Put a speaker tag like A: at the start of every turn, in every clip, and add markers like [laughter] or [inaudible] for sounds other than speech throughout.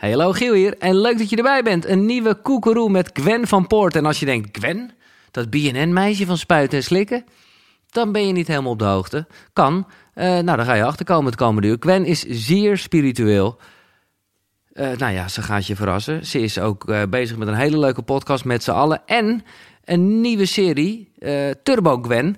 A: Hey, hallo Giel hier en leuk dat je erbij bent. Een nieuwe koekeroe met Gwen van Poort. En als je denkt, Gwen, dat BNN-meisje van spuiten en slikken? Dan ben je niet helemaal op de hoogte. Kan. Eh, nou, dan ga je achterkomen het komende uur. Gwen is zeer spiritueel. Eh, nou ja, ze gaat je verrassen. Ze is ook eh, bezig met een hele leuke podcast met z'n allen. En een nieuwe serie, Turbo Gwen.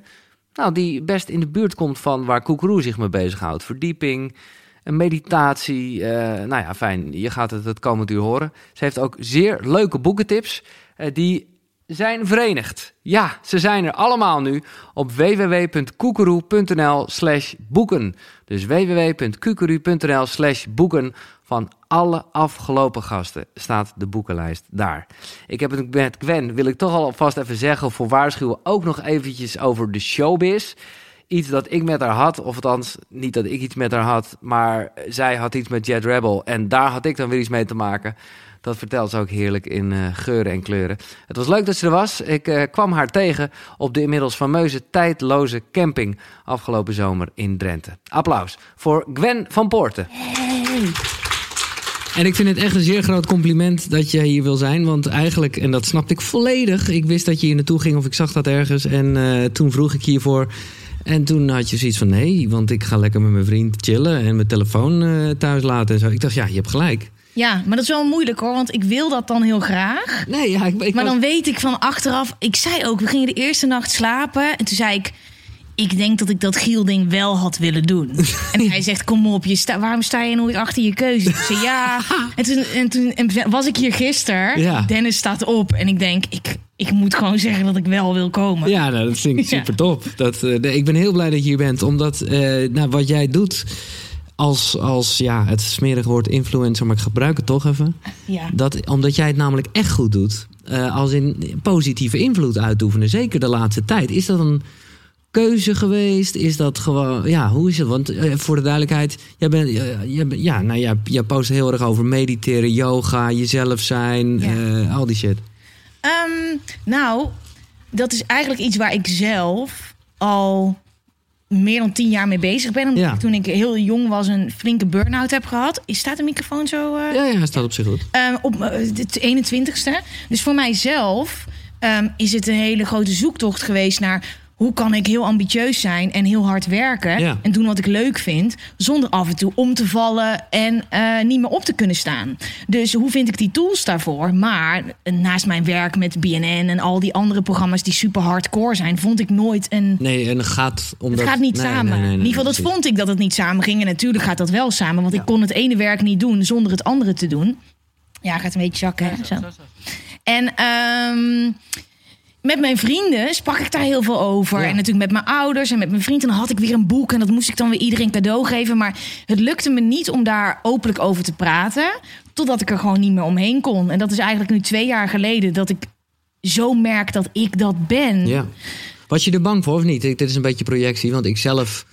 A: Nou, die best in de buurt komt van waar Koekeroe zich mee bezighoudt. Verdieping, een meditatie. eh, nou ja, fijn. Je gaat het het komend uur horen. Ze heeft ook zeer leuke boekentips. eh, die zijn verenigd. Ja, ze zijn er allemaal nu op www.koekeroe.nl slash boeken. Dus www.koekeroe.nl slash boeken. Van alle afgelopen gasten staat de boekenlijst daar. Ik heb het met Gwen, wil ik toch al alvast even zeggen... voor waarschuwen ook nog eventjes over de showbiz iets dat ik met haar had. Of althans, niet dat ik iets met haar had, maar zij had iets met Jet Rebel. En daar had ik dan weer iets mee te maken. Dat vertelt ze ook heerlijk in eh, geuren en kleuren. Het was leuk dat ze er was. Ik eh, kwam haar tegen op de inmiddels fameuze tijdloze camping afgelopen zomer in Drenthe. Applaus voor Gwen van Poorten. En ik vind het echt een zeer groot compliment dat je hier wil zijn. Want eigenlijk, en dat snapte ik volledig. Ik wist dat je hier naartoe ging of ik zag dat ergens. En eh, toen vroeg ik hiervoor. En toen had je zoiets van nee, want ik ga lekker met mijn vriend chillen en mijn telefoon eh, thuis laten en zo. Ik dacht, ja, je hebt gelijk.
B: Ja, maar dat is wel moeilijk hoor, want ik wil dat dan heel graag.
A: Nee, ja, ik, ik
B: Maar
A: was-
B: dan weet ik van achteraf... Ik zei ook, we gingen de eerste nacht slapen. En toen zei ik... Ik denk dat ik dat Giel-ding wel had willen doen. En hij [laughs] zegt, kom op, je sta, waarom sta je nooit achter je keuze? Ik zei, ja. [laughs] En toen, en toen en was ik hier gisteren.
A: Ja.
B: Dennis staat op. En ik denk, ik, ik moet gewoon zeggen dat ik wel wil komen.
A: Ja, nou, dat vind ik [laughs]
B: Ja.
A: super top. Dat, eh, nee, ik ben heel blij dat je hier bent, omdat eh, nou, wat jij doet als, als ja, het smerige woord influencer, maar ik gebruik het toch even.
B: Ja.
A: Dat, omdat jij het namelijk echt goed doet, eh, als in positieve invloed uitoefenen, zeker de laatste tijd. Is dat een keuze geweest? Is dat gewoon, ja, hoe is het? Want eh, voor de duidelijkheid, jij bent, eh, jij bent- ja, nou ja, jij post heel erg over mediteren, yoga, jezelf zijn,
B: Ja.
A: eh, al die shit.
B: Ehm, nou, dat is eigenlijk iets waar ik zelf al meer dan tien jaar mee bezig ben. Omdat
A: Ja.
B: ik toen ik heel jong was een flinke burn-out heb gehad. Is Staat de microfoon zo?
A: Ja, ja, hij staat op zich goed.
B: Ehm, op de 21ste. Dus voor mijzelf ehm, is het een hele grote zoektocht geweest naar hoe kan ik heel ambitieus zijn en heel hard werken
A: Ja.
B: en doen wat ik leuk vind, zonder af en toe om te vallen en eh, niet meer op te kunnen staan. Dus hoe vind ik die tools daarvoor? Maar eh, naast mijn werk met BNN en al die andere programma's die super hardcore zijn, vond ik nooit een
A: Nee, en het gaat om
B: het
A: dat-
B: gaat niet
A: nee,
B: samen.
A: nee, nee, nee,
B: in ieder geval, dat
A: precies.
B: vond ik dat het niet samen ging. En natuurlijk gaat dat wel samen, want
A: Ja.
B: ik kon het ene werk niet doen zonder het andere te doen. Ja, gaat een beetje zakken. hè, zo. En ehm, met mijn vrienden sprak ik daar heel veel over.
A: Ja.
B: En natuurlijk met mijn ouders en met mijn vriend. En dan had ik weer een boek en dat moest ik dan weer iedereen cadeau geven. Maar het lukte me niet om daar openlijk over te praten. Totdat ik er gewoon niet meer omheen kon. En dat is eigenlijk nu twee jaar geleden dat ik zo merk dat ik dat ben.
A: Ja. Was je er bang voor of niet? Dit is een beetje projectie, want ik zelf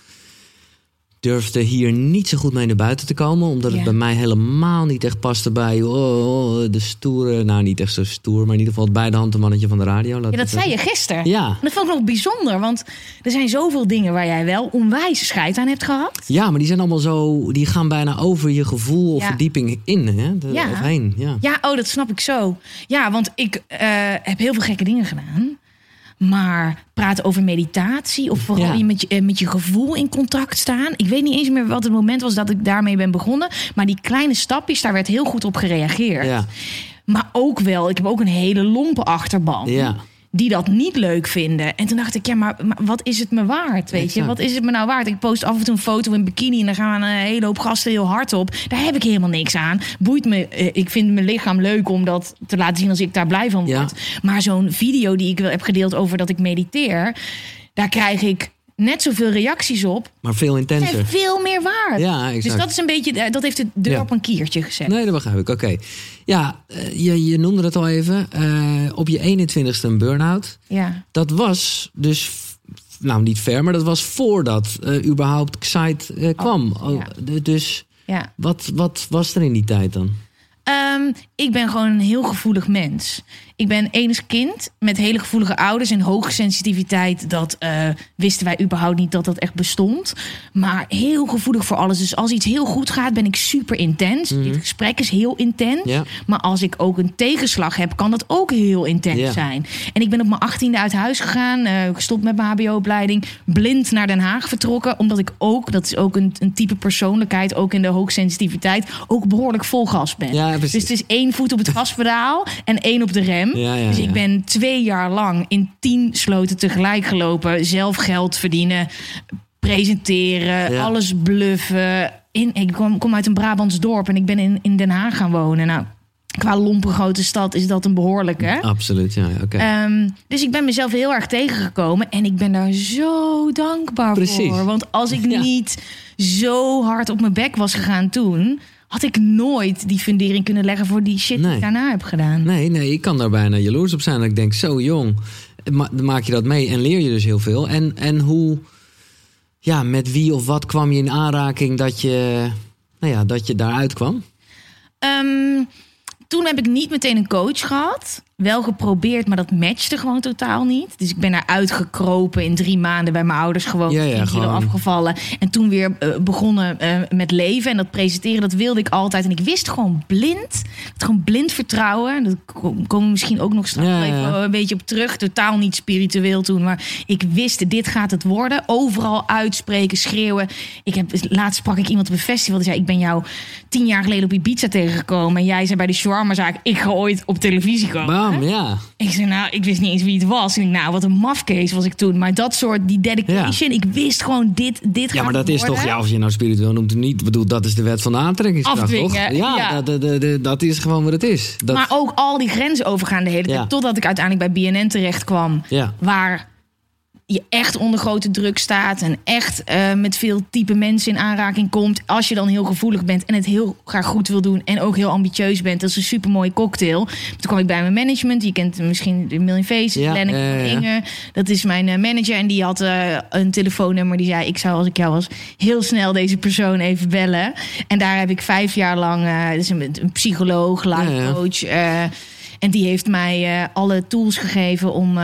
A: durfde hier niet zo goed mee naar buiten te komen. Omdat het bij mij helemaal niet echt paste bij oh, oh, de stoere... Nou, niet echt zo stoer, maar in ieder geval het bij de hand mannetje van de radio. laat
B: Ja, dat zei je gisteren.
A: Ja.
B: En dat vond ik nog bijzonder, want er zijn zoveel dingen waar jij wel onwijs scheid aan hebt gehad.
A: Ja, maar die zijn allemaal zo... Die gaan bijna over je gevoel of
B: Ja.
A: verdieping in, hè? De,
B: Ja.
A: Of heen, ja.
B: Ja, oh, dat snap ik zo. Ja, want ik eh, heb heel veel gekke dingen gedaan. Maar praten over meditatie of vooral
A: Ja.
B: je met, je, eh, met je gevoel in contact staan. Ik weet niet eens meer wat het moment was dat ik daarmee ben begonnen. Maar die kleine stapjes, daar werd heel goed op gereageerd.
A: Ja,
B: Maar ook wel, ik heb ook een hele lompe achterban.
A: ja.
B: Die dat niet leuk vinden. En toen dacht ik, ja, maar, maar wat is het me waard? Weet je, wat is het me nou waard? Ik post af en toe een foto in bikini en dan gaan een hele hoop gasten heel hard op. Daar heb ik helemaal niks aan. Boeit me, eh, ik vind mijn lichaam leuk om dat te laten zien als ik daar blij van
A: Ja.
B: word. Maar zo'n video die ik wel heb gedeeld over dat ik mediteer, daar krijg ik net zoveel reacties op.
A: Maar veel
B: En
A: intenser.
B: veel meer waard.
A: Ja, exact.
B: Dus dat is een beetje, eh, dat heeft de deur
A: Ja.
B: op een kiertje gezet.
A: Nee, dat begrijp ik. Oké. Ja, eh, je, je noemde het al even. Eh, op je 21ste een burn-out.
B: Ja.
A: Dat was dus, nou niet ver, maar dat was voordat überhaupt Excite eh, kwam.
B: ja.
A: Oh, d- dus
B: Ja.
A: wat, wat was er in die tijd dan?
B: Ehm, ik ben gewoon een heel gevoelig mens. Ik ben enig kind met hele gevoelige ouders en hoge sensitiviteit. Dat eh, wisten wij überhaupt niet dat dat echt bestond. Maar heel gevoelig voor alles. Dus als iets heel goed gaat, ben ik super intens. Dit gesprek is heel intens. Maar als ik ook een tegenslag heb, kan dat ook heel intens zijn. En ik ben op mijn achttiende uit huis gegaan. eh, gestopt met mijn hbo-opleiding. Blind naar Den Haag vertrokken. Omdat ik ook, dat is ook een, een type persoonlijkheid... ook in de hoogsensitiviteit, ook behoorlijk vol gas ben.
A: Ja.
B: Dus het is één voet op het gaspedaal en één op de rem.
A: Ja, ja,
B: dus ik ben twee jaar lang in tien sloten tegelijk gelopen. Zelf geld verdienen, presenteren, alles bluffen. In, ik kom, kom uit een Brabants dorp en ik ben in, in Den Haag gaan wonen. Nou, qua lompe grote stad is dat een behoorlijke.
A: Absoluut, ja, oké.
B: Ehm, dus ik ben mezelf heel erg tegengekomen. En ik ben daar zo dankbaar
A: Precies.
B: voor. Want als ik [laughs]
A: Ja.
B: niet zo hard op mijn bek was gegaan toen... had ik nooit die fundering kunnen leggen voor die shit die ik daarna heb gedaan.
A: Nee, nee, ik kan daar bijna jaloers op zijn. Dat ik denk, zo jong, ma- maak je dat mee en leer je dus heel veel. En, en hoe, ja, met wie of wat kwam je in aanraking dat je, nou ja, dat je daaruit kwam?
B: Ehm, toen heb ik niet meteen een coach gehad. Wel geprobeerd, maar dat matchte gewoon totaal niet. Dus ik ben eruit gekropen in drie maanden bij mijn ouders gewoon.
A: Ja, ja,
B: 10 kilo afgevallen. En toen weer eh, begonnen eh, met leven. En dat presenteren, dat wilde ik altijd. En ik wist gewoon blind. Gewoon blind vertrouwen. Daar ko- komen we misschien ook nog straks
A: Ja,
B: even
A: ja.
B: een beetje op terug. Totaal niet spiritueel toen. Maar ik wist, dit gaat het worden. Overal uitspreken, schreeuwen. Ik heb, laatst sprak ik iemand op een festival. Die zei, ik ben jou tien jaar geleden op Ibiza tegengekomen. En jij zei bij de shawarma-zaak, ik ga ooit op televisie komen.
A: Ja.
B: Ik zei, nou, ik wist niet eens wie het was. Ik, nou, wat een mafkees was ik toen. Maar dat soort, die dedication. Ik wist gewoon, dit, dit
A: Ja, maar dat is toch, ja, of je nou spiritueel noemt of niet. Ik bedoel, dat is de wet van de aantrekkingskracht,
B: Afdwingen,
A: toch? Ja,
B: ja.
A: Dat, dat, dat, dat is gewoon wat het is. Dat,
B: Maar ook al die grenzen overgaan de hele tijd. Totdat ik uiteindelijk bij BNN terecht kwam. Waar je echt onder grote druk staat. En echt eh, met veel type mensen in aanraking komt. Als je dan heel gevoelig bent en het heel graag goed wil doen. En ook heel ambitieus bent. Dat is een super mooie cocktail. Toen kwam ik bij mijn management. Je kent misschien de Million Faces.
A: Ja,
B: Inge. Dat is mijn eh, manager. En die had eh, een telefoonnummer. Die zei, ik zou als ik jou was heel snel deze persoon even bellen. En daar heb ik vijf jaar lang... dus een, een psycholoog, life coach. en die heeft mij alle tools gegeven om...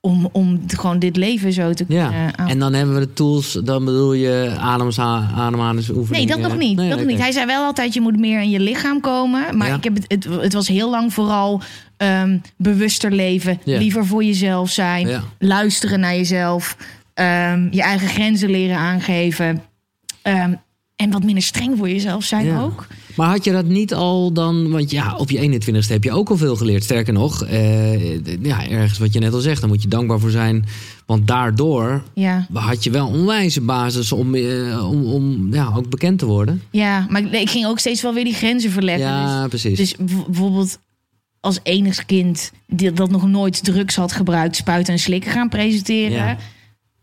B: om, om gewoon dit leven zo te kunnen
A: Ja,
B: aan-
A: en dan hebben we de tools, dan bedoel je
B: Nee,
A: ademhalingsoefeningen.
B: dat nog niet.
A: Nee,
B: dat nog niet. Hij zei wel altijd, je moet meer in je lichaam komen. Maar
A: Ja.
B: ik heb het, het, het was heel lang vooral ehm, bewuster leven.
A: Ja.
B: Liever voor jezelf zijn.
A: Ja.
B: Luisteren naar jezelf. ehm, je eigen grenzen leren aangeven. Ehm, en wat minder streng voor jezelf zijn
A: Ja.
B: ook.
A: Maar had je dat niet al dan, want ja, op je 21ste heb je ook al veel geleerd. Sterker nog, eh, ja, ergens wat je net al zegt, daar moet je dankbaar voor zijn. Want daardoor
B: Ja,
A: had je wel onwijze basis om, eh, om, om ja, ook bekend te worden.
B: ja maar ik, ik ging ook steeds wel weer die grenzen verleggen. Dus
A: Ja, precies.
B: Dus bijvoorbeeld als enig kind die, dat nog nooit drugs had gebruikt, spuiten en slikken gaan presenteren.
A: Ja.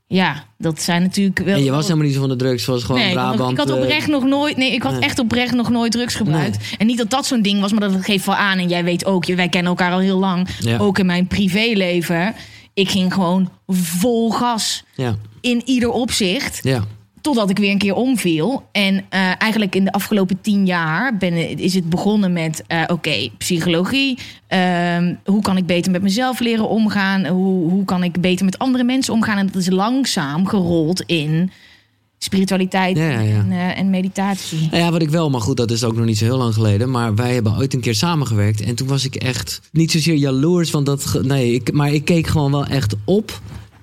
B: Ja, dat zijn natuurlijk wel.
A: en je was helemaal niet zo van de drugs, was gewoon
B: nee,
A: Brabant.
B: ik had
A: eh,
B: oprecht nog nooit. Nee, ik had
A: Nee.
B: echt oprecht nog nooit drugs gebruikt. En niet dat dat zo'n ding was, maar dat geeft wel aan. En jij weet ook, wij kennen elkaar al heel lang.
A: Ja.
B: Ook in mijn privéleven. Ik ging gewoon vol gas
A: ja,
B: in ieder opzicht.
A: ja,
B: Totdat ik weer een keer omviel. En eh, eigenlijk in de afgelopen tien jaar ben, is het begonnen met... eh, oké, psychologie. Ehm, hoe kan ik beter met mezelf leren omgaan? Hoe, hoe kan ik beter met andere mensen omgaan? En dat is langzaam gerold in spiritualiteit
A: Ja, ja, ja.
B: En, eh, en meditatie.
A: Nou ja, wat ik wel, maar goed, dat is ook nog niet zo heel lang geleden. Maar wij hebben ooit een keer samengewerkt. En toen was ik echt niet zozeer jaloers. Want dat, nee, ik, maar ik keek gewoon wel echt op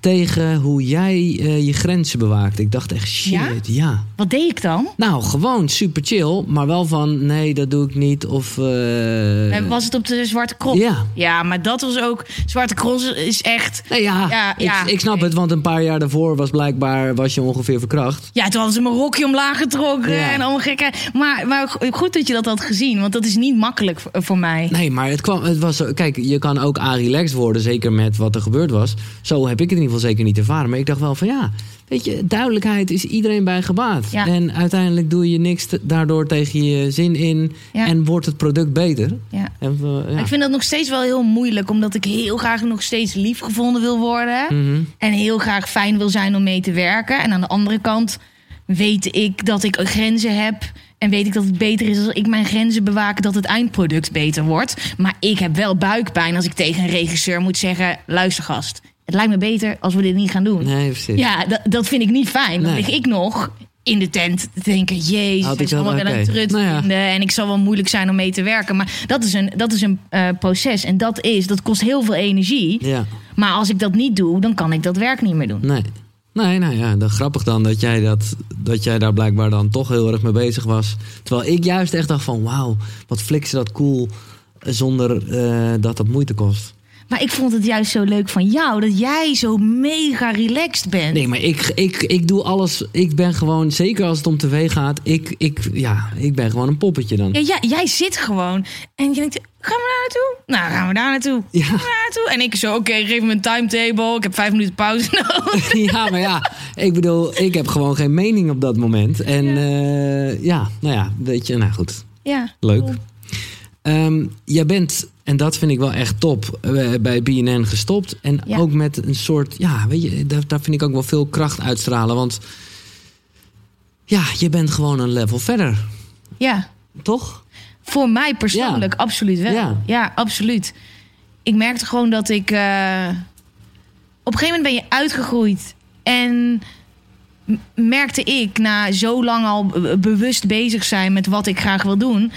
A: tegen hoe jij eh, je grenzen bewaakt. Ik dacht echt, shit,
B: Ja?
A: ja.
B: Wat deed ik dan?
A: Nou, gewoon super chill. Maar wel van, nee, dat doe ik niet. Of, eh,
B: was het op de Zwarte Cross?
A: ja.
B: Ja, maar dat was ook... Zwarte Cross is echt...
A: Nee, ja,
B: Ja,
A: ik,
B: ja,
A: ik snap het, want een paar jaar daarvoor was blijkbaar was je ongeveer verkracht.
B: Ja, toen hadden ze mijn rokje omlaag getrokken en allemaal gekke. Maar, maar go- goed dat je dat had gezien, want dat is niet makkelijk voor, voor mij.
A: Nee, maar het kwam, het was. Kijk, je kan ook relaxed worden, zeker met wat er gebeurd was. Zo heb ik het in ieder geval zeker niet ervaren. Maar ik dacht wel van ja, weet je, duidelijkheid is iedereen bij gebaat.
B: Ja.
A: En uiteindelijk doe je niks te- daardoor tegen je zin in
B: Ja.
A: en wordt het product beter.
B: Ja.
A: En, we- ja.
B: Ik vind dat nog steeds wel heel moeilijk, omdat ik heel graag nog steeds lief gevonden wil worden.
A: Mhm.
B: En heel graag fijn wil zijn om mee te werken. En aan de andere kant weet ik dat ik grenzen heb En weet ik dat het beter is als ik mijn grenzen bewaak, dat het eindproduct beter wordt. Maar ik heb wel buikpijn als ik tegen een regisseur moet zeggen: luister, gast. Het lijkt me beter als we dit niet gaan doen.
A: Nee, precies.
B: Ja, dat, dat vind ik niet fijn. Dan
A: Nee.
B: lig ik nog in de tent te denken... jezus, het is
A: wel-
B: allemaal wel een
A: oké.
B: trut
A: Nou ja.
B: en ik zal wel moeilijk zijn om mee te werken. Maar dat is een, dat is een eh, proces. En dat, is, dat kost heel veel energie.
A: Ja,
B: Maar als ik dat niet doe, dan kan ik dat werk niet meer doen.
A: nee. Nee, nou ja, dan grappig dan dat jij, dat, dat jij daar blijkbaar dan toch heel erg mee bezig was. Terwijl ik juist echt dacht van, wauw, wat flikt ze dat cool zonder eh, dat dat moeite kost.
B: Maar ik vond het juist zo leuk van jou... dat jij zo mega relaxed bent.
A: Nee, maar ik, ik, ik doe alles. Ik ben gewoon, zeker als het om tv gaat, ik, ik, ja, ik ben gewoon een poppetje dan.
B: Ja, jij, jij zit gewoon en je denkt... gaan we daar naartoe? Nou, gaan we daar naartoe.
A: Ja.
B: Gaan we daar naartoe? En ik zo, oké, geef me een timetable. Ik heb vijf minuten pauze [laughs] nodig. [laughs]
A: Ja, maar ja, ik bedoel, ik heb gewoon geen mening op dat moment. En ja, ja nou ja, weet je, nou goed,
B: Ja,
A: leuk.
B: cool.
A: Ehm, jij bent, en dat vind ik wel echt top, eh, bij BNN gestopt. En
B: Ja.
A: ook met een soort, ja, weet je, daar, daar vind ik ook wel veel kracht uitstralen. Want ja, je bent gewoon een level verder,
B: Ja.
A: toch?
B: Voor mij persoonlijk,
A: Ja.
B: absoluut wel.
A: Ja.
B: Ja. absoluut. Ik merkte gewoon dat ik... eh, op een gegeven moment ben je uitgegroeid. En merkte ik, na zo lang al be- bewust bezig zijn... met wat ik graag wil doen...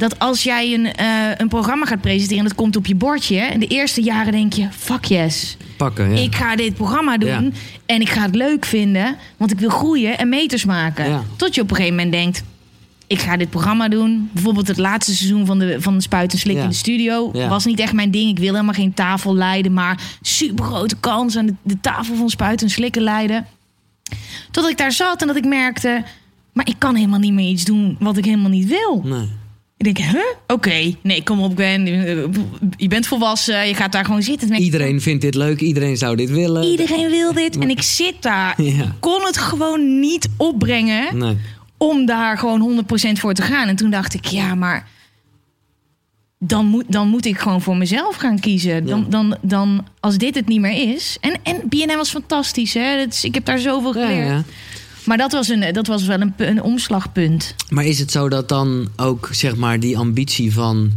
B: dat als jij een, eh, een programma gaat presenteren... en dat komt op je bordje... en de eerste jaren denk je, fuck yes...
A: Pakken, ja.
B: Ik ga dit programma doen
A: Ja.
B: en ik ga het leuk vinden, want ik wil groeien en meters maken.
A: Ja.
B: Tot je op een gegeven moment denkt: ik ga dit programma doen. Bijvoorbeeld het laatste seizoen van de, van de Spuit en Slik
A: Ja.
B: in de studio
A: Ja.
B: was niet echt mijn ding. Ik wil helemaal geen tafel leiden, maar super grote kans aan de, de tafel van Spuit en Slikken leiden. Totdat ik daar zat en dat ik merkte: maar ik kan helemaal niet meer iets doen wat ik helemaal niet wil.
A: Nee.
B: Ik denk, huh? Oké, nee, kom op, Gwen. Je bent volwassen, je gaat daar gewoon zitten. Ik-
A: Iedereen vindt dit leuk, iedereen zou dit willen.
B: Iedereen wil dit. En ik zit daar. [laughs]
A: Ja.
B: Ik kon het gewoon niet opbrengen
A: Nee.
B: om daar gewoon 100% voor te gaan. En toen dacht ik, ja, maar dan moet, dan moet ik gewoon voor mezelf gaan kiezen. Dan,
A: Ja.
B: dan, dan, als dit het niet meer is. En, en BNN was fantastisch, hè? Dat is, ik heb daar zoveel geleerd.
A: ja.
B: Maar dat was, een, dat was wel een, een omslagpunt.
A: Maar is het zo dat dan ook zeg maar die ambitie van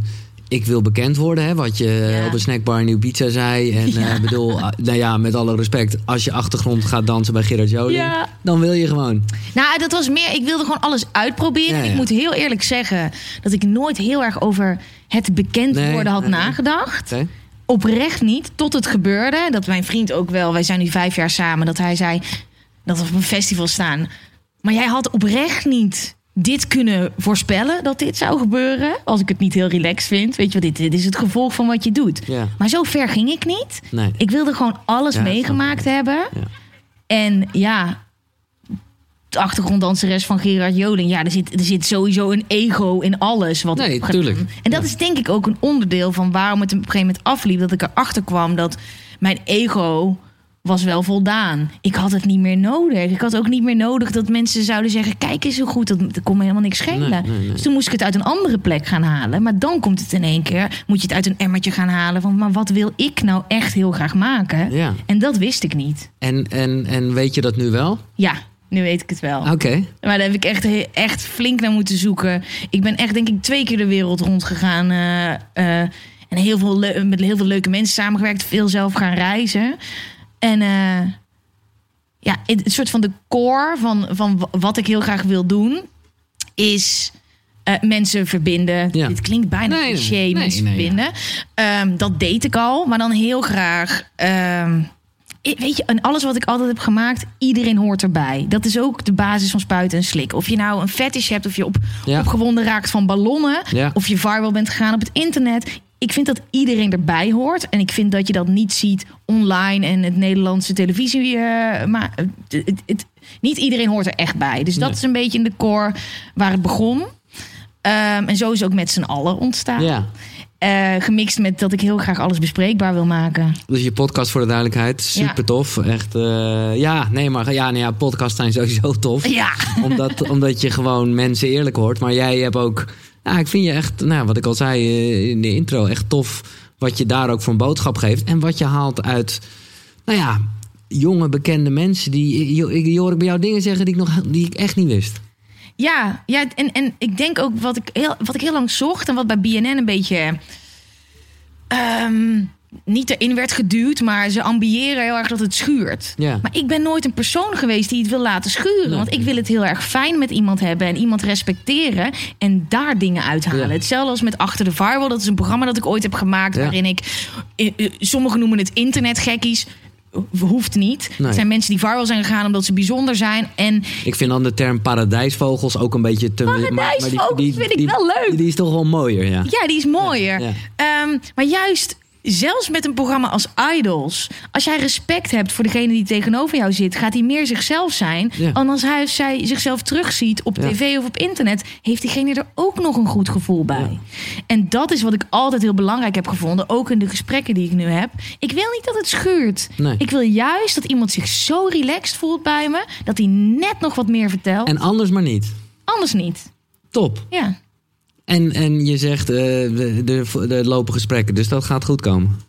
A: ik wil bekend worden, hè, wat je
B: Ja.
A: op een snackbar in Ibiza zei. En
B: Ja.
A: eh, bedoel, ah, nou ja, met alle respect, als je achtergrond gaat dansen bij Gerard Joling,
B: Ja.
A: dan wil je gewoon.
B: Nou, dat was meer. Ik wilde gewoon alles uitproberen. Ik moet heel eerlijk zeggen dat ik nooit heel erg over het bekend
A: Nee,
B: worden had
A: nee, nee.
B: nagedacht.
A: Oké?
B: oprecht niet, tot het gebeurde. Dat mijn vriend ook wel, wij zijn nu vijf jaar samen, dat hij zei dat we op een festival staan. Maar jij had oprecht niet dit kunnen voorspellen dat dit zou gebeuren. Als ik het niet heel relaxed vind. Weet je wat, dit, dit is het gevolg van wat je doet.
A: Ja.
B: Maar zo ver ging ik niet.
A: Nee.
B: Ik wilde gewoon alles
A: Ja,
B: meegemaakt hebben.
A: Ja.
B: En ja, de achtergronddanseres van Gerard Joling. Ja, er zit, er zit sowieso een ego in alles wat
A: Nee, tuurlijk.
B: En dat is denk ik ook een onderdeel van waarom het op een gegeven moment afliep. Dat ik erachter kwam dat mijn ego was wel voldaan. Ik had het niet meer nodig. Ik had ook niet meer nodig dat mensen zouden zeggen... kijk eens hoe goed, dat, dat kon me helemaal niks schelen.
A: Nee, nee, nee.
B: Dus toen moest ik het uit een andere plek gaan halen. Maar dan komt het in één keer... moet je het uit een emmertje gaan halen... van maar wat wil ik nou echt heel graag maken?
A: Ja.
B: En dat wist ik niet.
A: En, en, en weet je dat nu wel?
B: Ja, nu weet ik het wel.
A: Oké.
B: Maar daar heb ik echt, echt flink naar moeten zoeken. Ik ben echt, denk ik, twee keer de wereld rondgegaan. eh, eh, en heel veel met heel veel leuke mensen samengewerkt. Veel zelf gaan reizen. En eh, ja, het, het soort van de core van, van wat ik heel graag wil doen... is eh, mensen verbinden.
A: Ja.
B: Dit klinkt bijna
A: Nee,
B: cliché,
A: nee,
B: mensen
A: nee,
B: verbinden. Ehm, dat deed ik al, maar dan heel graag... I- Weet je, en alles wat ik altijd heb gemaakt, iedereen hoort erbij. Dat is ook de basis van spuiten en slikken. Of je nou een fetish hebt, of je op,
A: Ja.
B: opgewonden raakt van ballonnen...
A: Ja.
B: of je viral bent gegaan op het internet. Ik vind dat iedereen erbij hoort. En ik vind dat je dat niet ziet online en het Nederlandse televisie. eh, maar het, het- het- niet iedereen hoort er echt bij. Dus dat
A: Nee.
B: is een beetje in de core waar het begon. Ehm, en zo is het ook met z'n allen ontstaan.
A: Ja.
B: Eh, gemixt met dat ik heel graag alles bespreekbaar wil maken.
A: Dus je podcast voor de duidelijkheid, super
B: Ja.
A: tof. Echt, eh, ja, nee, maar ja, nee, ja, podcasts zijn sowieso tof.
B: Ja.
A: omdat, omdat je gewoon mensen eerlijk hoort. Maar jij hebt ook, nou, ik vind je echt, nou, wat ik al zei eh, in de intro, echt tof wat je daar ook voor een boodschap geeft. En wat je haalt uit, nou ja, jonge bekende mensen. Die, je, je hoor ik bij jou dingen zeggen die ik, nog, die ik echt niet wist.
B: Ja, ja en, en ik denk ook wat ik, heel, wat ik heel lang zocht en wat bij BNN een beetje ehm, niet erin werd geduwd, maar ze ambiëren heel erg dat het schuurt.
A: Ja.
B: Maar ik ben nooit een persoon geweest die het wil laten schuren.
A: Nee.
B: Want ik wil het heel erg fijn met iemand hebben en iemand respecteren en daar dingen uithalen.
A: Ja.
B: Hetzelfde als met Achter de Firewall. Dat is een programma dat ik ooit heb gemaakt
A: Ja.
B: waarin ik, eh, eh, sommigen noemen het internetgekkies. Hoeft niet.
A: Nee.
B: Het zijn mensen die viral zijn gegaan omdat ze bijzonder zijn. En
A: Ik vind dan de term paradijsvogels ook een beetje te...
B: Paradijsvogels vind ik wel leuk.
A: Die, is toch wel mooier, ja.
B: Ja, die is mooier.
A: Ja,
B: Ehm, maar juist, zelfs met een programma als Idols... als jij respect hebt voor degene die tegenover jou zit... gaat hij meer zichzelf zijn.
A: Ja.
B: En als hij of zij zichzelf terugziet op
A: Ja.
B: tv of op internet... heeft diegene er ook nog een goed gevoel bij. En dat is wat ik altijd heel belangrijk heb gevonden. Ook in de gesprekken die ik nu heb. Ik wil niet dat het schuurt.
A: Nee.
B: Ik wil juist dat iemand zich zo relaxed voelt bij me... dat hij net nog wat meer vertelt.
A: En anders maar niet.
B: Anders niet.
A: Top.
B: Ja.
A: En, en je zegt, eh de, de, de lopen gesprekken, dus dat gaat goed komen.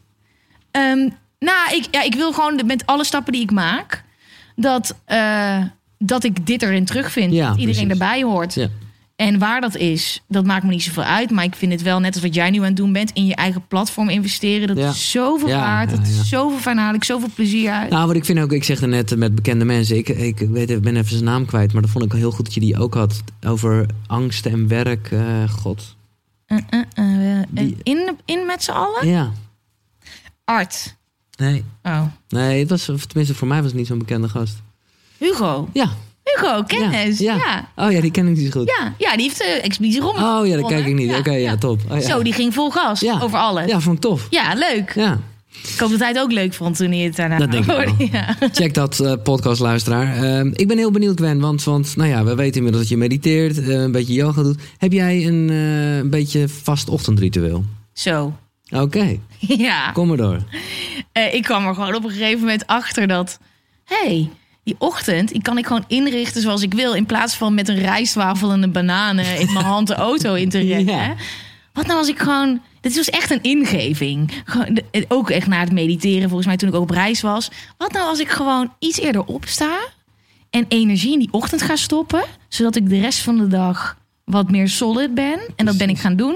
B: Ehm, nou, ik, ja, ik wil gewoon met alle stappen die ik maak, dat, eh, dat ik dit erin terugvind.
A: Ja,
B: dat iedereen
A: precies.
B: erbij hoort.
A: Ja.
B: En waar dat is, dat maakt me niet zoveel uit. Maar ik vind het wel, net als wat jij nu aan het doen bent, in je eigen platform investeren. Dat
A: Ja.
B: is zoveel
A: Ja,
B: waard. Dat
A: ja.
B: is zoveel fijn, haal ik zoveel plezier uit.
A: Nou, wat ik vind ook, ik zeg er net met bekende mensen, ik, ik weet, ben even zijn naam kwijt, maar dat vond ik heel goed dat je die ook had over angst en werk. eh, God. Die-
B: in, in met z'n allen?
A: Ja.
B: Art.
A: Nee.
B: Oh.
A: Nee, het was, tenminste voor mij was het niet zo'n bekende gast.
B: Hugo.
A: Ja.
B: Hugo, kennis.
A: Ja.
B: Ja.
A: Oh ja, die ken ik niet zo goed.
B: Ja, ja, die heeft de expeditie Rommel.
A: Oh ja, dat kijk ik niet. Oké, ja, top. Oh, ja.
B: Zo, die ging vol gas
A: Ja.
B: over alles.
A: Ja, vond ik tof.
B: Ja, leuk.
A: Ja.
B: Ik hoop dat hij het ook leuk vond toen hij het daarna
A: Dat denk ik
B: hoorde.
A: wel. [laughs]
B: Ja.
A: Check dat eh, podcastluisteraar. Ehm, ik ben heel benieuwd, Gwen, want, want nou ja, we weten inmiddels dat je mediteert, eh, een beetje yoga doet. Heb jij een, eh, een beetje vast ochtendritueel?
B: Zo.
A: Oké, [laughs]
B: Ja.
A: kom maar door.
B: Eh, ik kwam er gewoon op een gegeven moment achter dat... hey, die ochtend die kan ik gewoon inrichten zoals ik wil... in plaats van met een rijstwafel en een bananen in mijn hand de auto in te rennen.
A: Ja.
B: Wat nou als ik gewoon... Dit was echt een ingeving. Eh, Ook echt na het mediteren, volgens mij toen ik ook op reis was. Wat nou als ik gewoon iets eerder opsta... en energie in die ochtend ga stoppen... zodat ik de rest van de dag wat meer solid ben. En dat ben ik gaan doen.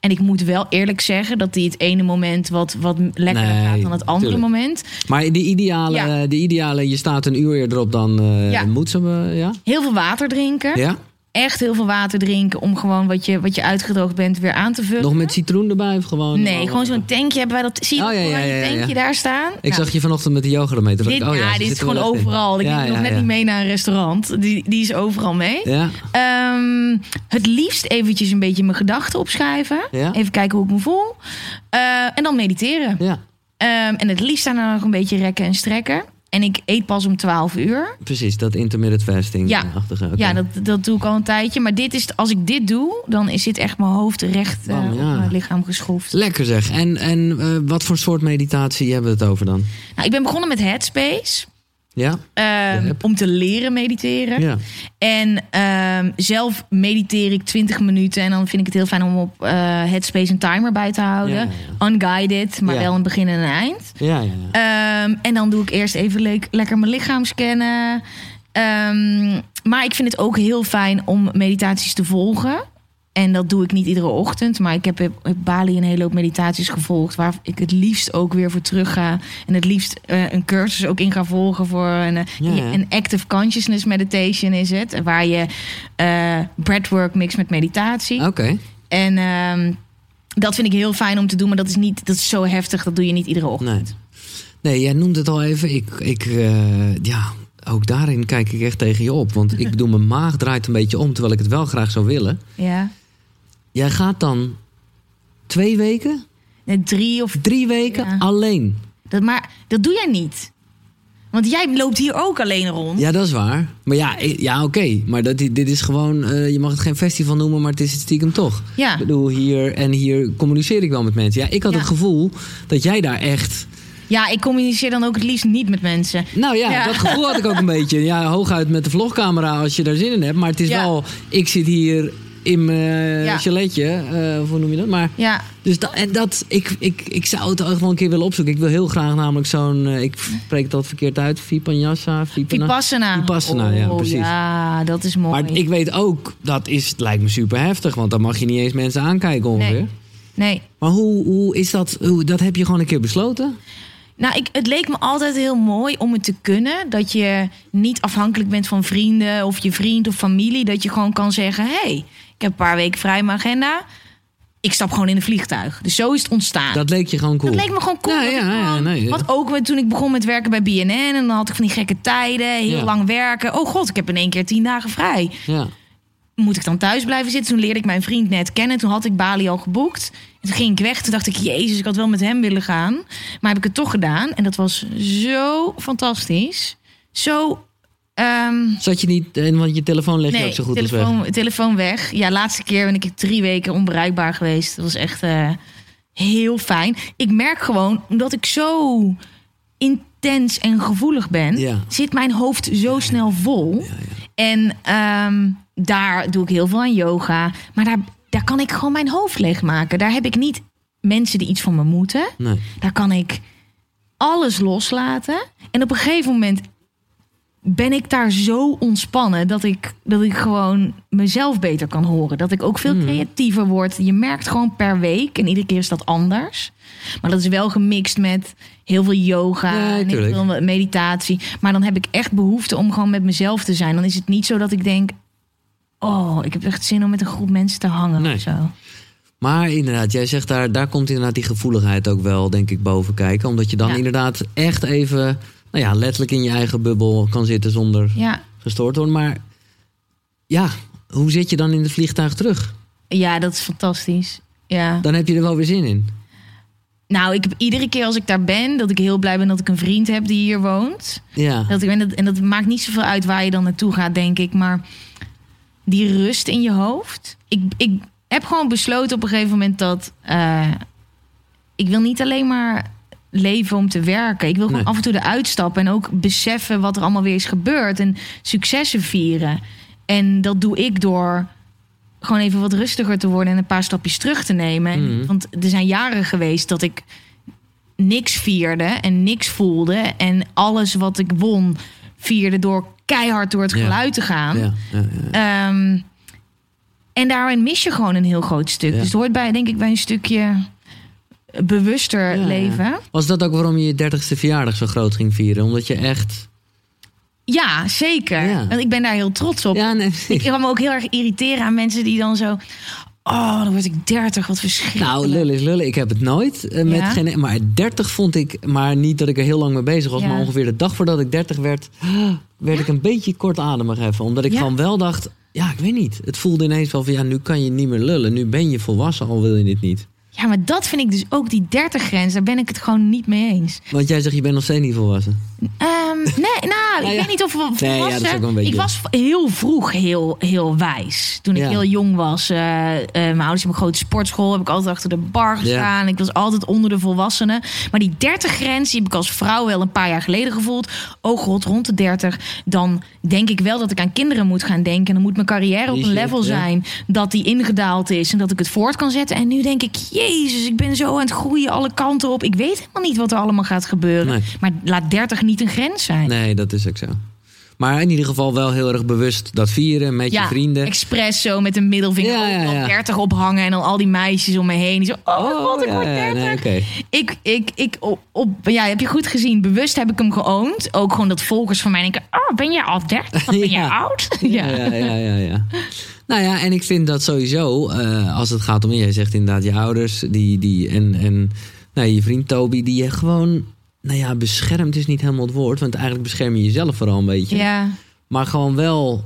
B: En ik moet wel eerlijk zeggen dat die het ene moment wat, wat lekkerder
A: Nee,
B: gaat dan het andere
A: tuurlijk.
B: moment.
A: Maar de ideale,
B: Ja.
A: de ideale, je staat een uur eerder op dan eh
B: Ja.
A: moet ze, eh, ja?
B: Heel veel water drinken.
A: Ja?
B: Echt heel veel water drinken om gewoon wat je, wat je uitgedroogd bent weer aan te vullen.
A: Nog met citroen erbij of gewoon?
B: Nee, gewoon zo'n tankje hebben wij dat. Zie je
A: Oh, ja, ja, ja,
B: tankje daar staan?
A: Ik
B: Nou,
A: zag je vanochtend met de yoga ermee. Toen dacht
B: dit,
A: oh ja,
B: dit is gewoon overal. Ik
A: ja,
B: nog net niet mee naar een restaurant. Die, die is overal mee.
A: Ja,
B: Ehm, het liefst eventjes een beetje mijn gedachten opschrijven. Even kijken hoe ik me voel. Eh, en dan mediteren.
A: ja,
B: Ehm, en het liefst daarna nog een beetje rekken en strekken. En ik eet pas om 12 uur.
A: precies. Dat intermittent fasting.
B: Ja. Ja, dat, dat doe ik al een tijdje. Maar dit is, als ik dit doe, dan is dit echt mijn hoofd recht eh,
A: ja.
B: op mijn lichaam geschroefd.
A: Lekker zeg. En, en eh, wat voor soort meditatie hebben we het over dan?
B: Nou, ik ben begonnen met Headspace.
A: Ja?
B: ehm, om te leren mediteren.
A: Ja.
B: En ehm, zelf mediteer ik 20 minuten. En dan vind ik het heel fijn om op eh, Headspace een timer bij te houden.
A: Ja,
B: Unguided, maar wel een begin en een eind.
A: Ja.
B: Ehm, en dan doe ik eerst even le- lekker mijn lichaam scannen. Maar ik vind het ook heel fijn om meditaties te volgen. En dat doe ik niet iedere ochtend. Maar ik heb op Bali een hele hoop meditaties gevolgd. Waar ik het liefst ook weer voor terug ga. En het liefst eh, een cursus ook in ga volgen voor een, eh, een active consciousness meditation is het. Waar je eh breathwork mixt met meditatie.
A: Oké.
B: En ehm, dat vind ik heel fijn om te doen. Maar dat is, niet, dat is zo heftig. Dat doe je niet iedere ochtend.
A: Nee. Nee, jij noemde het al even. Ik, ik ja, ook daarin kijk ik echt tegen je op. Want ik [laughs] doe mijn maag draait een beetje om, terwijl ik het wel graag zou willen.
B: Ja.
A: Jij gaat dan twee weken,
B: Nee, Drie of
A: drie weken
B: Ja.
A: alleen.
B: Dat, maar dat doe jij niet. Want jij loopt hier ook alleen rond.
A: Ja, dat is waar. Maar ja, eh, ja oké. Maar dat, dit is gewoon, eh, je mag het geen festival noemen, maar het is het stiekem toch.
B: Ja.
A: Ik bedoel, hier en hier communiceer ik wel met mensen. Ja, ik had
B: Ja.
A: het gevoel dat jij daar echt...
B: Ja, ik communiceer dan ook het liefst niet met mensen.
A: Nou ja,
B: Ja.
A: dat gevoel had ik ook een [laughs] beetje. Ja, hooguit met de vlogcamera als je daar zin in hebt. Maar het is
B: Ja.
A: wel, ik zit hier in mijn
B: Ja.
A: chaletje. eh, of hoe noem je dat? Maar
B: Ja,
A: dus dat, en dat, ik, ik, ik zou het ook wel een keer willen opzoeken. Ik wil heel graag namelijk zo'n, eh, ik spreek het altijd verkeerd uit.
B: Vipassana.
A: Vipassana, ja,
B: Oh,
A: precies.
B: Ja, dat is mooi.
A: Maar ik weet ook, dat is, het lijkt me super heftig, want dan mag je niet eens mensen aankijken ongeveer.
B: Nee. Nee.
A: Maar hoe, hoe is dat, hoe, dat heb je gewoon een keer besloten?
B: Nou, ik, het leek me altijd heel mooi om het te kunnen. Dat je niet afhankelijk bent van vrienden of je vriend of familie. Dat je gewoon kan zeggen: hé, hey, ik heb een paar weken vrij in mijn agenda. Ik stap gewoon in een vliegtuig. Dus zo is het ontstaan.
A: Dat leek je gewoon cool.
B: Dat leek me gewoon cool.
A: Ja, ja, ja,
B: gewoon-
A: nee.
B: Want ook met- toen ik begon met werken bij BNN... en dan had ik van die gekke tijden, heel lang werken. Oh god, ik heb in één keer tien dagen vrij.
A: Ja.
B: Moet ik dan thuis blijven zitten? Toen leerde ik mijn vriend net kennen. Toen had ik Bali al geboekt. En toen ging ik weg. Toen dacht ik, jezus, ik had wel met hem willen gaan. Maar heb ik het toch gedaan. En dat was zo fantastisch. Zo... ehm,
A: Zat je niet, want je telefoon leg je ook zo goed als weg.
B: telefoon, telefoon weg. Ja, laatste keer ben ik drie weken onbereikbaar geweest. Dat was echt eh, heel fijn. Ik merk gewoon, omdat ik zo intens en gevoelig ben...
A: Ja.
B: zit mijn hoofd zo snel vol. En ehm, daar doe ik heel veel aan yoga. Maar daar, daar kan ik gewoon mijn hoofd leegmaken. Daar heb ik niet mensen die iets van me moeten.
A: Nee.
B: Daar kan ik alles loslaten. En op een gegeven moment ben ik daar zo ontspannen dat ik, dat ik gewoon mezelf beter kan horen. Dat ik ook veel creatiever word. Je merkt gewoon per week, en iedere keer is dat anders. Maar dat is wel gemixt met heel veel yoga
A: Ja,
B: en heel veel meditatie. Maar dan heb ik echt behoefte om gewoon met mezelf te zijn. Dan is het niet zo dat ik denk... oh, ik heb echt zin om met een groep mensen te hangen
A: Nee.
B: of zo.
A: Maar inderdaad, jij zegt daar, daar komt inderdaad die gevoeligheid ook wel, denk ik, boven kijken. Omdat je dan
B: Ja.
A: inderdaad echt even, nou ja, letterlijk in je eigen bubbel kan zitten zonder
B: Ja,
A: gestoord te worden. Maar ja, hoe zit je dan in het vliegtuig terug?
B: ja dat is fantastisch. Ja.
A: Dan heb je er wel weer zin in.
B: Nou, ik heb iedere keer als ik daar ben, dat ik heel blij ben dat ik een vriend heb die hier woont.
A: Ja,
B: Dat ik, en, dat, en dat maakt niet zoveel uit waar je dan naartoe gaat, denk ik. Maar die rust in je hoofd. Ik, ik heb gewoon besloten op een gegeven moment dat. eh, ik wil niet alleen maar leven om te werken. Ik wil gewoon
A: Nee.
B: af en toe eruit stappen en ook beseffen wat er allemaal weer is gebeurd. En successen vieren. En dat doe ik door gewoon even wat rustiger te worden en een paar stapjes terug te nemen. En-
A: Mhm.
B: Want er zijn jaren geweest dat ik niks vierde en niks voelde. En alles wat ik won, vierde door keihard door het
A: Ja.
B: geluid te gaan.
A: ja, ja, ja.
B: Ehm, en daarin mis je gewoon een heel groot stuk. Dus het hoort bij, denk ik, bij een stukje bewuster
A: Ja,
B: leven.
A: Was dat ook waarom je je dertigste verjaardag zo groot ging vieren? Omdat je echt...
B: Ja, zeker.
A: Ja.
B: Want ik ben daar heel trots op.
A: Ja, nee.
B: Ik kan me ook heel erg irriteren aan mensen die dan zo... Oh, dan word ik dertig, wat verschrikkelijk.
A: Nou, lullen is lullen. Ik heb het nooit eh, met
B: Ja?
A: geen... Maar 30 vond ik... Maar niet dat ik er heel lang mee bezig was.
B: Ja.
A: Maar ongeveer de dag voordat ik 30 werd... werd ik een beetje kortademig even. Omdat ik gewoon wel dacht... Ja, ik weet niet. Het voelde ineens wel van... Ja, nu kan je niet meer lullen. Nu ben je volwassen, al wil je dit niet.
B: Ja, maar dat vind ik dus ook die 30 grens. Daar ben ik het gewoon niet mee eens.
A: Want jij zegt, je bent nog steeds niet volwassen.
B: Ehm, nee, nou, [laughs] ik
A: ja.
B: weet niet of
A: Nee, ja, dat beetje-
B: Ik was heel vroeg heel, heel wijs. Toen ik heel jong was. eh, mijn ouders hebben een grote sportschool. Heb ik altijd achter de bar gestaan. Ik was altijd onder de volwassenen. Maar die 30 grens, die heb ik als vrouw wel een paar jaar geleden gevoeld. Oh god, rond de 30. Dan denk ik wel dat ik aan kinderen moet gaan denken. En dan moet mijn carrière op een level zijn dat die ingedaald is. En dat ik het voort kan zetten. En nu denk ik, jezus, ik ben zo aan het groeien alle kanten op. Ik weet helemaal niet wat er allemaal gaat gebeuren.
A: Nee.
B: Maar laat 30 niet een grens zijn.
A: Nee, dat is ook zo. Maar in ieder geval wel heel erg bewust dat vieren met je vrienden.
B: expres zo met een middelvinger
A: Ja, ja,
B: op
A: ja.
B: 30 ophangen en dan al die meisjes om me heen. Die zo, oh, mijn god, ik word
A: ja,
B: 30.
A: nee, oké.
B: Ik, ik, ik, op, op, ja, heb je goed gezien. Bewust heb ik hem geoond. Ook gewoon dat volgers van mij denken, oh, ben je al 30? Wat ben je [laughs] oud? [laughs]
A: Ja, ja, ja, ja, ja. Nou ja, en ik vind dat sowieso, eh, als het gaat om, jij zegt inderdaad je ouders die, die, en, en nou, je vriend Toby, die je gewoon, nou ja, beschermd is niet helemaal het woord, want eigenlijk bescherm je jezelf vooral een beetje.
B: ja,
A: Maar gewoon wel,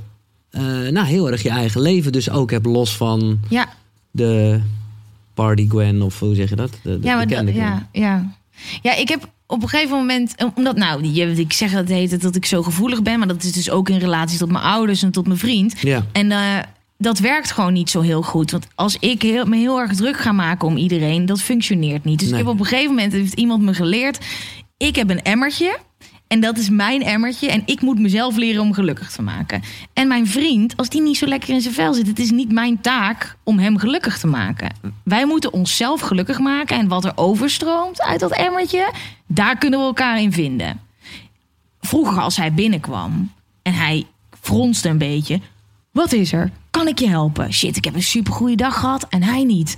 A: eh, nou, heel erg je eigen leven dus ook hebt los van
B: ja.
A: de party Gwen, of hoe zeg je dat? De, de
B: Ja, maar dat, ja, ja. ja, ik heb op een gegeven moment, omdat nou, je, ik zeg dat heet dat ik zo gevoelig ben, maar dat is dus ook in relatie tot mijn ouders en tot mijn vriend.
A: Ja.
B: En eh, dat werkt gewoon niet zo heel goed. Want als ik heel, me heel erg druk ga maken om iedereen, dat functioneert niet. Dus
A: Nee.
B: ik heb op een gegeven moment heeft iemand me geleerd. Ik heb een emmertje. En dat is mijn emmertje. En ik moet mezelf leren om gelukkig te maken. En mijn vriend, als die niet zo lekker in zijn vel zit, het is niet mijn taak om hem gelukkig te maken. Wij moeten onszelf gelukkig maken. En wat er overstroomt uit dat emmertje, daar kunnen we elkaar in vinden. Vroeger, als hij binnenkwam en hij fronste een beetje. Wat is er? Kan ik je helpen? Shit, ik heb een supergoeie dag gehad en hij niet.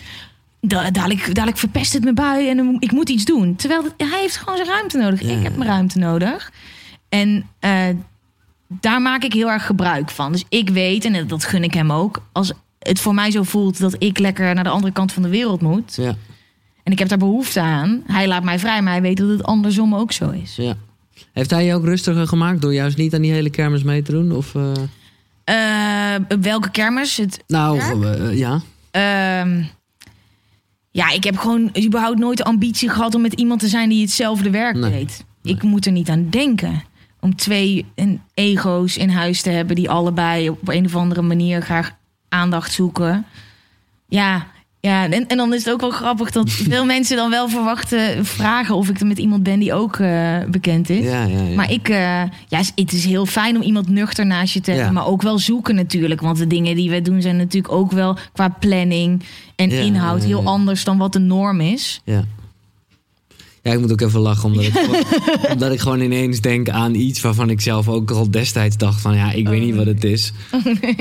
B: Da- dadelijk, dadelijk verpest het me bui en ik moet iets doen. Terwijl hij heeft gewoon zijn ruimte nodig.
A: Ja,
B: ik heb mijn ruimte nodig. En eh, daar maak ik heel erg gebruik van. Dus ik weet, en dat gun ik hem ook... als het voor mij zo voelt dat ik lekker naar de andere kant van de wereld moet...
A: Ja,
B: en ik heb daar behoefte aan, hij laat mij vrij... maar hij weet dat het andersom ook zo is.
A: ja. Heeft hij je ook rustiger gemaakt door juist niet aan die hele kermis mee te doen? Of, eh,
B: Eh, welke kermis? Het,
A: nou, ja.
B: Ja, ik heb gewoon überhaupt nooit de ambitie gehad om met iemand te zijn die hetzelfde werk
A: Nee.
B: deed. Ik moet er niet aan denken. Om twee ego's in huis te hebben die allebei op een of andere manier graag aandacht zoeken. Ja, ja en, en dan is het ook wel grappig dat [laughs] veel mensen dan wel verwachten, vragen of ik er met iemand ben die ook eh, bekend is.
A: Ja, ja, ja.
B: Maar ik, eh, ja, het is heel fijn om iemand nuchter naast je te hebben. Maar ook wel zoeken natuurlijk. Want de dingen die we doen zijn natuurlijk ook wel qua planning en
A: Ja,
B: inhoud
A: ja,
B: heel anders dan wat de norm is.
A: Ja. Ja, ik moet ook even lachen, omdat ik, gewoon- [laughs] omdat ik gewoon ineens denk aan iets waarvan ik zelf ook al destijds dacht van ja, ik weet niet wat het is.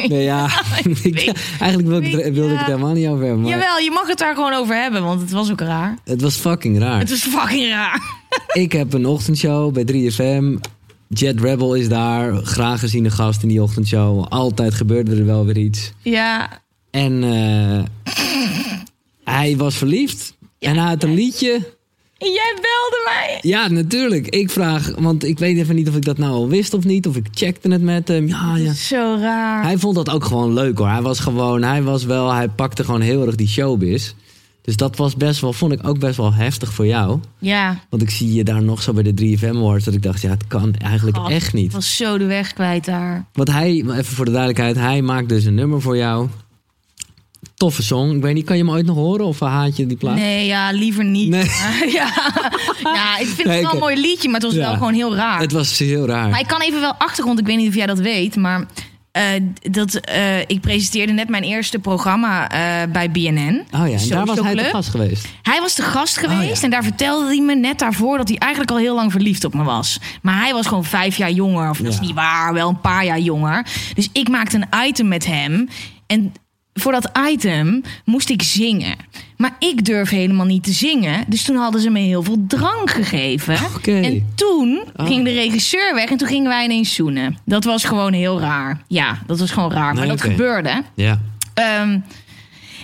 A: Nee, ja, [laughs] ik- [laughs] eigenlijk wilde ik, het- wilde ik het helemaal niet over hebben, maar
B: Jawel, je mag het daar gewoon over hebben, want het was ook raar.
A: het was fucking raar.
B: Het was fucking raar.
A: Ik heb een ochtendshow bij 3FM. Jet Rebel is daar, graag geziene gast in die ochtendshow. Altijd gebeurde er wel weer iets.
B: Ja,
A: En eh, hij was verliefd. en hij had een liedje.
B: jij belde mij.
A: Ja, natuurlijk. Ik vraag, want ik weet even niet of ik dat nou al wist of niet. Of ik checkte het met hem. Ja, ja.
B: Zo raar.
A: Hij vond dat ook gewoon leuk hoor. Hij was gewoon, hij was wel, hij pakte gewoon heel erg die showbiz. Dus dat was best wel, vond ik ook best wel heftig voor jou.
B: Ja,
A: Want ik zie je daar nog zo bij de 3FM Awards. Dat ik dacht, ja, het kan eigenlijk
B: God,
A: echt
B: ik
A: niet.
B: was zo de weg kwijt daar.
A: Want hij, even voor de duidelijkheid, hij maakt dus een nummer voor jou. Toffe song. Ik weet niet, kan je hem ooit nog horen of haat je die plaat?
B: Nee, ja, liever niet.
A: Nee. [laughs]
B: ja. ja, ik vind
A: Nee,
B: het wel een mooi liedje, maar het was
A: Ja.
B: wel gewoon heel raar.
A: Het was heel raar.
B: Maar ik kan even wel achtergrond, ik weet niet of jij dat weet, maar eh, dat, eh, ik presenteerde net mijn eerste programma eh, bij BNN.
A: Oh ja, en daar was hij
B: Club.
A: gast geweest.
B: Hij was de gast geweest
A: Oh ja.
B: en daar vertelde hij me net daarvoor dat hij eigenlijk al heel lang verliefd op me was. Maar hij was gewoon vijf jaar jonger, of dat is niet waar, wel een paar jaar jonger. Dus ik maakte een item met hem en voor dat item moest ik zingen. Maar ik durf helemaal niet te zingen. Dus toen hadden ze me heel veel drank gegeven.
A: Oké.
B: En toen
A: Oh.
B: ging de regisseur weg en toen gingen wij ineens zoenen. Dat was gewoon heel raar. Ja, dat was gewoon raar. Maar
A: Nee,
B: dat gebeurde.
A: Ja.
B: Ehm,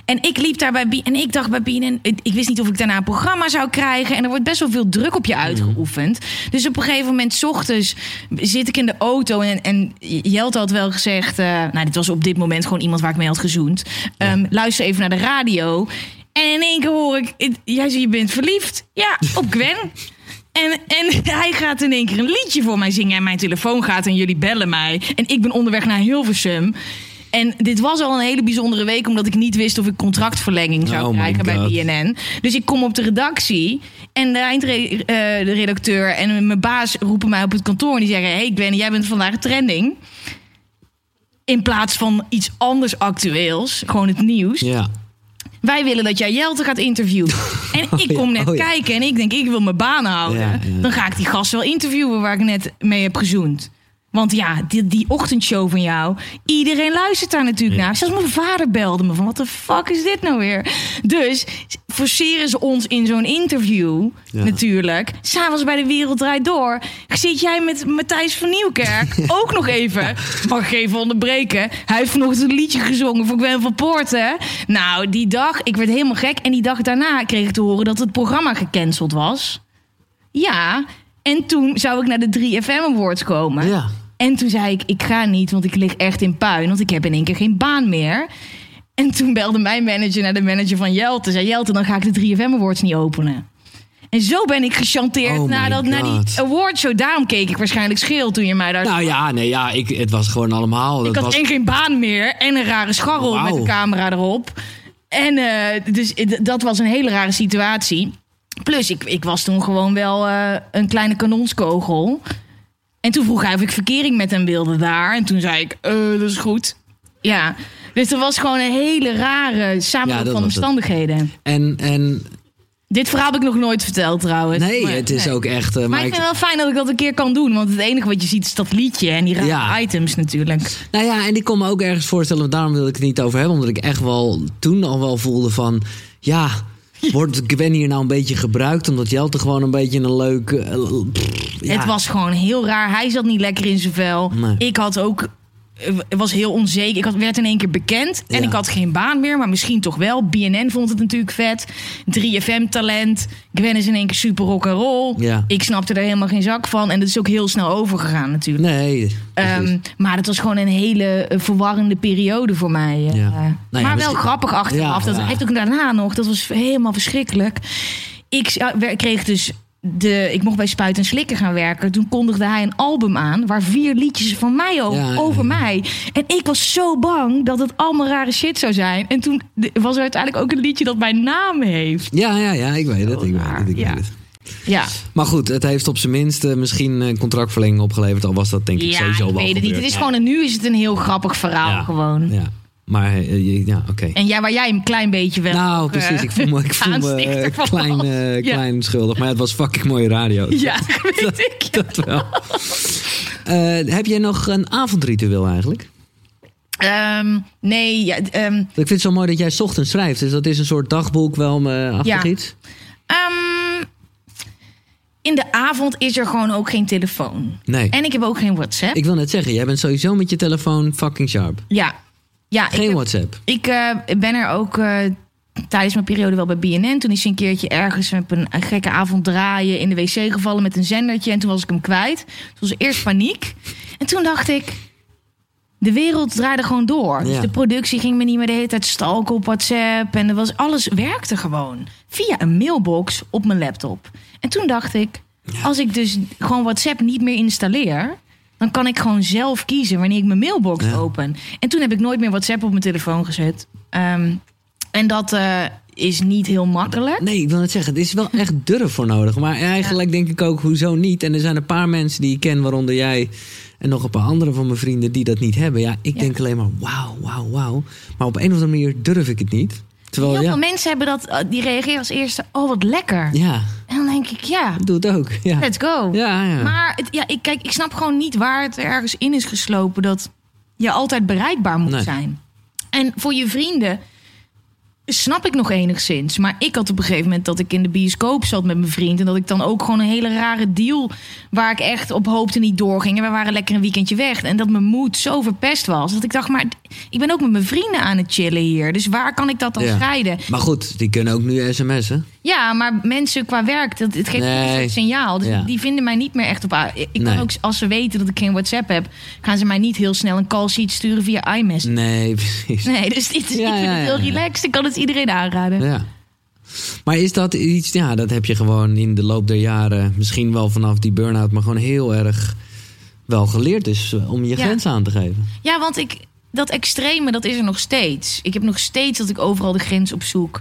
B: en ik liep daar bij B en ik dacht bij BNN, ik ik wist niet of ik daarna een programma zou krijgen. En er wordt best wel veel druk op je uitgeoefend. Dus op een gegeven moment, 's ochtends, zit ik in de auto. En, en Jelte had wel gezegd, eh, nou, dit was op dit moment gewoon iemand waar ik mee had gezoend. Ehm, Luister even naar de radio. En in één keer hoor ik, jij je bent verliefd. Ja, op Gwen. [laughs] En, en hij gaat in één keer een liedje voor mij zingen. En mijn telefoon gaat en jullie bellen mij. En ik ben onderweg naar Hilversum. En dit was al een hele bijzondere week, omdat ik niet wist of ik contractverlenging zou
A: Oh
B: krijgen bij. BNN. Dus ik kom op de redactie en de eindredacteur en mijn baas roepen mij op het kantoor en die zeggen: Hey Gwen, jij bent vandaag trending. In plaats van iets anders actueels, gewoon het nieuws.
A: Ja.
B: Wij willen dat jij Jelte gaat interviewen. [laughs] En ik kom net
A: oh ja.
B: kijken en ik denk, ik wil mijn baan houden.
A: Ja.
B: Dan ga ik die gast wel interviewen waar ik net mee heb gezoend. Want ja, die, die ochtendshow van jou, iedereen luistert daar natuurlijk naar. Zelfs mijn vader belde me van, wat de fuck is dit nou weer? Dus forceren ze ons in zo'n interview
A: Ja.
B: natuurlijk. S'avonds bij de Wereld Draait Door zit jij met Matthijs van Nieuwkerk [laughs] ook nog even. Mag ik even onderbreken? Hij heeft vanochtend een liedje gezongen voor Gwen van Poorten. Nou, die dag, ik werd helemaal gek. En die dag daarna kreeg ik te horen dat het programma gecanceld was. Ja, en toen zou ik naar de 3FM Awards komen.
A: Ja.
B: En toen zei ik, ik ga niet, want ik lig echt in puin. Want ik heb in één keer geen baan meer. En toen belde mijn manager naar de manager van Jelte. Zei Jelte, dan ga ik de 3FM Awards niet openen. En zo ben ik gechanteerd
A: Oh
B: naar, die awardshow. Daarom keek ik waarschijnlijk scheel toen je mij daar...
A: Nou ja, nee, ja, ik, het was gewoon allemaal.
B: ik had
A: was,
B: en geen baan meer en een rare scharrel met de camera erop. En eh, dus eh, dat was een hele rare situatie. Plus, ik, ik was toen gewoon wel eh, een kleine kanonskogel. En toen vroeg hij of ik verkering met hem wilde daar. En toen zei ik, eh, dat is goed. Ja, dus er was gewoon een hele rare samenloop
A: Ja,
B: van
A: het.
B: omstandigheden.
A: En, en
B: Dit verhaal heb ik nog nooit verteld trouwens.
A: nee,
B: Maar-
A: het is
B: nee.
A: ook echt... eh,
B: Maar ik
A: ik-
B: vind het wel fijn dat ik dat een keer kan doen. Want het enige wat je ziet is dat liedje en die rare
A: Ja.
B: items natuurlijk.
A: Nou ja, en ik kon me ook ergens voorstellen, daarom wil ik het niet over hebben. Omdat ik echt wel toen al wel voelde van, ja, [laughs] wordt Gwen hier nou een beetje gebruikt? Omdat Jelte gewoon een beetje een leuk... eh, pff, ja.
B: Het was gewoon heel raar. Hij zat niet lekker in zijn vel.
A: Nee.
B: Ik had ook... Het was heel onzeker. Ik had, werd in één keer bekend. En
A: Ja.
B: ik had geen baan meer, maar misschien toch wel. BNN vond het natuurlijk vet. 3FM-talent. Gwen is in één keer super rock and roll.
A: Ja.
B: Ik snapte er helemaal geen zak van. En dat is ook heel snel overgegaan natuurlijk.
A: Nee.
B: Ehm, maar het was gewoon een hele eh, verwarrende periode voor mij. eh.
A: Ja.
B: Eh,
A: Nou ja,
B: maar wel
A: misschien-
B: grappig achteraf. Dat heeft ook daarna nog. Dat was helemaal verschrikkelijk. Ik kreeg dus. De, ik mocht bij Spuit en Slikken gaan werken. Toen kondigde hij een album aan waar vier liedjes van mij over,
A: Ja, ja,
B: over mij. En ik was zo bang dat het allemaal rare shit zou zijn. En toen was er uiteindelijk ook een liedje dat mijn naam heeft.
A: ja, ja, ja, ik weet het. Ik weet het, ik
B: Ja.
A: weet het.
B: Ja,
A: Maar goed, het heeft op zijn minst eh, misschien een contractverlenging opgeleverd. Al was dat denk ik
B: ja
A: sowieso
B: ik
A: wel
B: weet het niet. Het
A: gebeurd.
B: is gewoon, en nu is het een heel grappig verhaal
A: Ja.
B: gewoon.
A: Ja, maar eh, ja, oké.
B: En ja, waar jij een klein beetje wel.
A: Nou,
B: ook,
A: precies.
B: eh,
A: Ik voel me, ik [laughs] voel me eh, klein, eh,
B: Ja.
A: klein schuldig. Maar het was fucking mooie radio. [laughs]
B: Ja, weet ik.
A: Dat wel. Eh, heb jij nog een avondritueel eigenlijk?
B: Ehm, nee, ja, ehm,
A: Ik vind het zo mooi dat jij 's ochtends schrijft. Dus dat is een soort dagboek wel me achtig
B: Ja. ehm, in de avond is er gewoon ook geen telefoon.
A: Nee.
B: En ik heb ook geen WhatsApp.
A: Ik wil net zeggen, jij bent sowieso met je telefoon fucking sharp.
B: ja. Ja, ik,
A: Geen
B: heb-
A: WhatsApp.
B: ik eh, ben er ook eh, tijdens mijn periode wel bij BNN. Toen is hij een keertje ergens op een, een gekke avond draaien in de wc gevallen met een zendertje. En toen was ik hem kwijt. Toen was er eerst paniek. En toen dacht ik, de wereld draaide gewoon door. Dus de productie ging me niet meer de hele tijd stalken op WhatsApp. En er was, alles werkte gewoon. Via een mailbox op mijn laptop. En toen dacht ik, als ik dus gewoon WhatsApp niet meer installeer... dan kan ik gewoon zelf kiezen wanneer ik mijn mailbox
A: Ja.
B: open. En toen heb ik nooit meer WhatsApp op mijn telefoon gezet. Ehm, en dat eh, is niet heel makkelijk.
A: Nee, ik wil net zeggen, er is wel echt durf voor nodig. Maar eigenlijk denk ik ook, hoezo niet? En er zijn een paar mensen die ik ken, waaronder jij... en nog een paar andere van mijn vrienden die dat niet hebben. Ja, ik
B: Ja.
A: denk alleen maar wauw, wauw, wauw. Maar op een of andere manier durf ik het niet. Terwijl,
B: Heel
A: ja,
B: veel mensen hebben dat, eh, die reageren als eerste, oh wat lekker.
A: ja,
B: En dan denk ik, ja,
A: doe het ook. Ja,
B: let's go.
A: ja, ja.
B: Maar het, ja, ik, kijk, ik snap gewoon niet waar het ergens in is geslopen dat je altijd bereikbaar moet
A: Nee.
B: zijn. En voor je vrienden snap ik nog enigszins. Maar ik had op een gegeven moment dat ik in de bioscoop zat met mijn vriend. En dat ik dan ook gewoon een hele rare deal waar ik echt op hoopte niet doorging. En we waren lekker een weekendje weg. En dat mijn moed zo verpest was. Dat ik dacht, maar ik ben ook met mijn vrienden aan het chillen hier. Dus waar kan ik dat dan
A: Ja.
B: scheiden?
A: Maar goed, die kunnen ook nu sms'en.
B: Ja, maar mensen qua werk, dat, het geeft
A: Nee.
B: een soort signaal. Dus
A: Ja.
B: die vinden mij niet meer echt op... Ik kan
A: Nee.
B: ook, als ze weten dat ik geen WhatsApp heb... gaan ze mij niet heel snel een call sheet sturen via iMessage.
A: Nee, [laughs] precies.
B: Nee, dus dit,
A: Ja,
B: ik vind het heel relaxed. Ik kan het iedereen aanraden.
A: Ja. Maar is dat iets, ja, dat heb je gewoon in de loop der jaren, misschien wel vanaf die burn-out, maar gewoon heel erg wel geleerd dus eh, om je
B: Ja.
A: grens aan te geven.
B: Ja, want ik, dat extreme, dat is er nog steeds. Ik heb nog steeds dat ik overal de grens op zoek.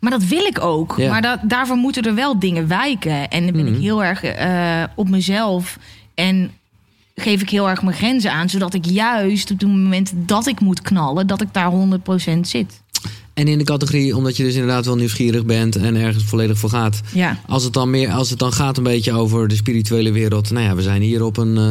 B: Maar dat wil ik ook.
A: Ja.
B: Maar dat, daarvoor moeten er wel dingen wijken. En dan ben
A: Mhm.
B: ik heel erg eh, op mezelf. En geef ik heel erg mijn grenzen aan. Zodat ik juist op het moment dat ik moet knallen... dat ik daar 100% zit.
A: En in de categorie, omdat je dus inderdaad wel nieuwsgierig bent en ergens volledig voor gaat.
B: Ja.
A: Als het dan, meer, als het dan gaat een beetje over de spirituele wereld. Nou ja, we zijn hier op een, eh,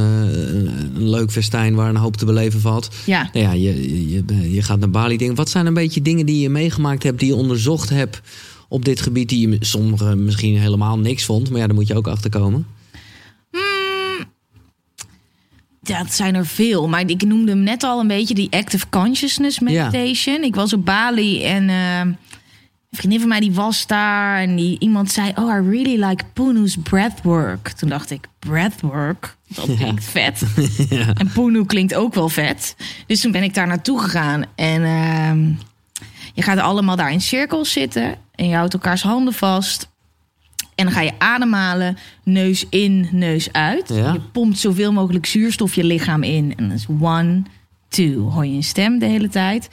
A: een, een leuk festijn waar een hoop te beleven valt.
B: Ja.
A: Nou ja, je, je, je gaat naar Bali. Dingen. Wat zijn een beetje dingen die je meegemaakt hebt, die je onderzocht hebt op dit gebied, die je sommige misschien helemaal niks vond. Maar ja, daar moet je ook achter komen.
B: Ja, dat zijn er veel. Maar ik noemde hem net al een beetje die active consciousness meditation. Ik was op Bali en eh, een vriendin van mij die was daar. En die, iemand zei, oh, I really like Punu's breathwork. Toen dacht ik, breathwork? Dat klinkt vet. [laughs] En Punu klinkt ook wel vet. Dus toen ben ik daar naartoe gegaan. En ehm, je gaat allemaal daar in cirkels zitten. En je houdt elkaars handen vast. En dan ga je ademhalen, neus in, neus uit.
A: Ja.
B: Je pompt zoveel mogelijk zuurstof je lichaam in. En dat is one, two. Hoor je een stem de hele tijd.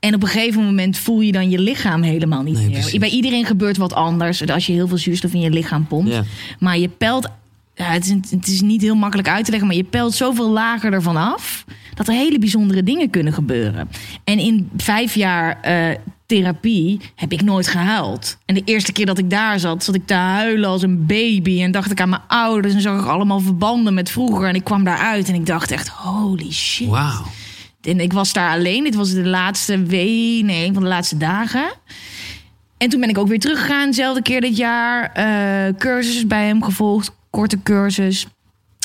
B: En op een gegeven moment voel je dan je lichaam helemaal niet
A: Nee,
B: meer.
A: precies.
B: Bij iedereen gebeurt wat anders als je heel veel zuurstof in je lichaam pompt.
A: Ja.
B: Maar je pelt ja, het, is, het is niet heel makkelijk uit te leggen, maar je pelt zoveel lager ervan af dat er hele bijzondere dingen kunnen gebeuren. En in vijf jaar eh, therapie heb ik nooit gehuild. En de eerste keer dat ik daar zat, zat ik te huilen als een baby en dacht ik aan mijn ouders en zag ik allemaal verbanden met vroeger. En ik kwam daaruit en ik dacht echt, holy shit.
A: Wauw.
B: En ik was daar alleen. Dit was de laatste wee, nee, een van de laatste dagen. En toen ben ik ook weer teruggegaan, dezelfde keer dit jaar. eh cursussen bij hem gevolgd, korte cursus.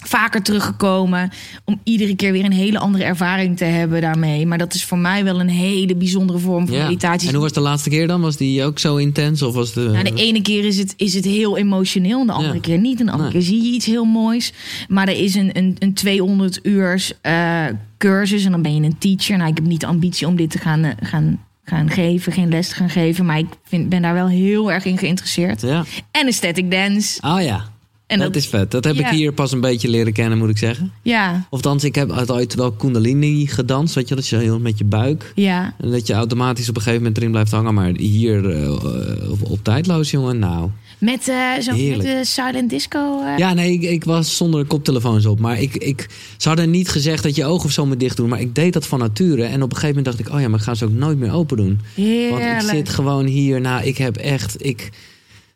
B: Vaker teruggekomen om iedere keer weer een hele andere ervaring te hebben daarmee. Maar dat is voor mij wel een hele bijzondere vorm van
A: Ja.
B: meditatie.
A: En hoe was de laatste keer dan? Was die ook zo intens? Of was de...
B: Nou, de ene keer is het, is het heel emotioneel, en de andere
A: Ja.
B: keer niet. En de andere
A: Nee.
B: keer zie je iets heel moois. Maar er is een, een, een 200 uurs eh, cursus en dan ben je een teacher. Nou, ik heb niet de ambitie om dit te gaan, eh, gaan, gaan geven, geen les te gaan geven. Maar ik vind, ben daar wel heel erg in geïnteresseerd.
A: Ja.
B: En aesthetic dance.
A: Oh ja.
B: En
A: dat, is vet. Dat heb
B: Ja.
A: ik hier pas een beetje leren kennen, moet ik zeggen.
B: Ja,
A: Of dans, ik heb ooit wel kundalini gedanst. Weet je, dat je heel met je buik.
B: ja.
A: En dat je automatisch op een gegeven moment erin blijft hangen. Maar hier eh, eh, op, op tijdloos, jongen. Nou.
B: Met, eh zo, met
A: Heerlijk.
B: de silent disco. eh.
A: Ja, nee, ik, ik was zonder koptelefoons op. Maar ik, ik, ze hadden niet gezegd dat je ogen of zo moet dicht doen. Maar ik deed dat van nature. En op een gegeven moment dacht ik, oh ja, maar ik ga ze ook nooit meer open doen. Want ik
B: Heerlijk.
A: zit gewoon hier. Nou, ik heb echt. Ik,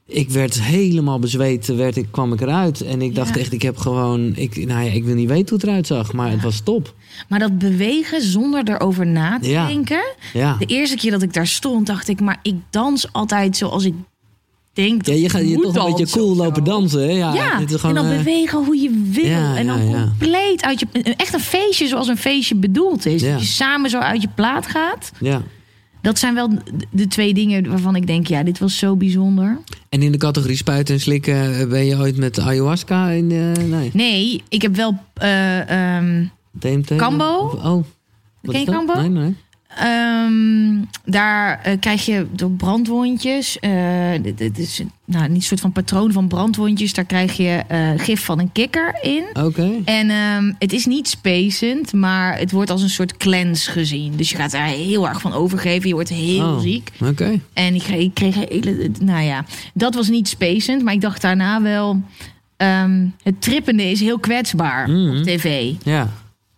A: ik werd helemaal bezweet. Werd, ik, kwam ik eruit. En ik dacht
B: Ja.
A: echt, ik heb gewoon. Ik, nou ja, ik wil niet weten hoe het eruit zag. Maar het was top.
B: Maar dat bewegen zonder erover na te
A: Ja.
B: denken. De eerste keer dat ik daar stond, dacht ik, maar ik dans altijd zoals ik denk.
A: Ja, je gaat je toch een beetje cool lopen dansen. Hè? Ja,
B: Ja,
A: het is
B: en
A: gewoon,
B: dan
A: eh,
B: bewegen hoe je wil.
A: ja,
B: en dan compleet uit je... Echt een feestje zoals een feestje bedoeld is. Dat je samen zo uit je plaat gaat.
A: ja.
B: Dat zijn wel de- twee dingen waarvan ik denk... ja, dit was zo bijzonder.
A: En in de categorie spuiten en slikken eh, ben je ooit met ayahuasca in. eh nee,
B: Nee, ik heb wel... eh, ehm,
A: DMT?
B: Kambo?
A: Of- Oh. Wat
B: Ken je?
A: Nee, nee.
B: Ehm, daar eh, krijg je door brandwondjes. eh, dit, dit is nou, niet een soort van patroon van brandwondjes. Daar krijg je eh, gif van een kikker in.
A: Oké.
B: En ehm, het is niet spacend, maar het wordt als een soort cleanse gezien. Dus je gaat daar heel erg van overgeven. Je wordt heel
A: Oh,
B: ziek.
A: Oké.
B: En ik kreeg, ik kreeg hele. Nou ja, dat was niet spacend. Maar ik dacht daarna wel. ehm, het trippende is heel kwetsbaar
A: Mhm.
B: op tv.
A: Ja.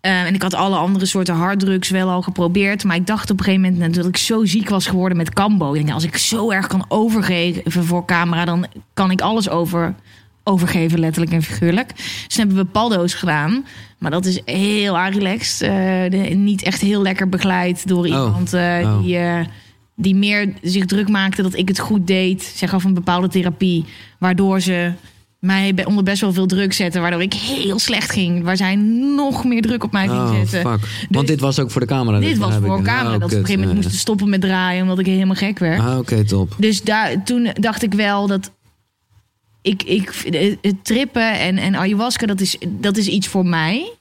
B: Eh, en ik had alle andere soorten harddrugs wel al geprobeerd. Maar ik dacht op een gegeven moment dat ik zo ziek was geworden met Cambo. Ik denk, als ik zo erg kan overgeven voor camera, dan kan ik alles over, overgeven, letterlijk en figuurlijk. Dus toen hebben we paldo's gedaan. Maar dat is heel relaxed. eh, de- niet echt heel lekker begeleid door iemand eh,
A: Oh.
B: die, die meer zich druk maakte dat ik het goed deed. Zeg of een bepaalde therapie. Waardoor ze mij onder best wel veel druk zetten. Waardoor ik heel slecht ging. Waar zij nog meer druk op mij ging
A: Oh,
B: zetten.
A: fuck. Want dit was ook voor de camera.
B: Dit was
A: begrijp
B: voor
A: ik.
B: camera.
A: Oh,
B: dat we op een gegeven moment
A: Ja,
B: moesten stoppen met draaien. Omdat ik helemaal gek werd.
A: Ah, oké, top.
B: Dus daar, toen dacht ik wel dat... Ik, ik, het trippen en, en ayahuasca, dat is, dat is iets voor mij.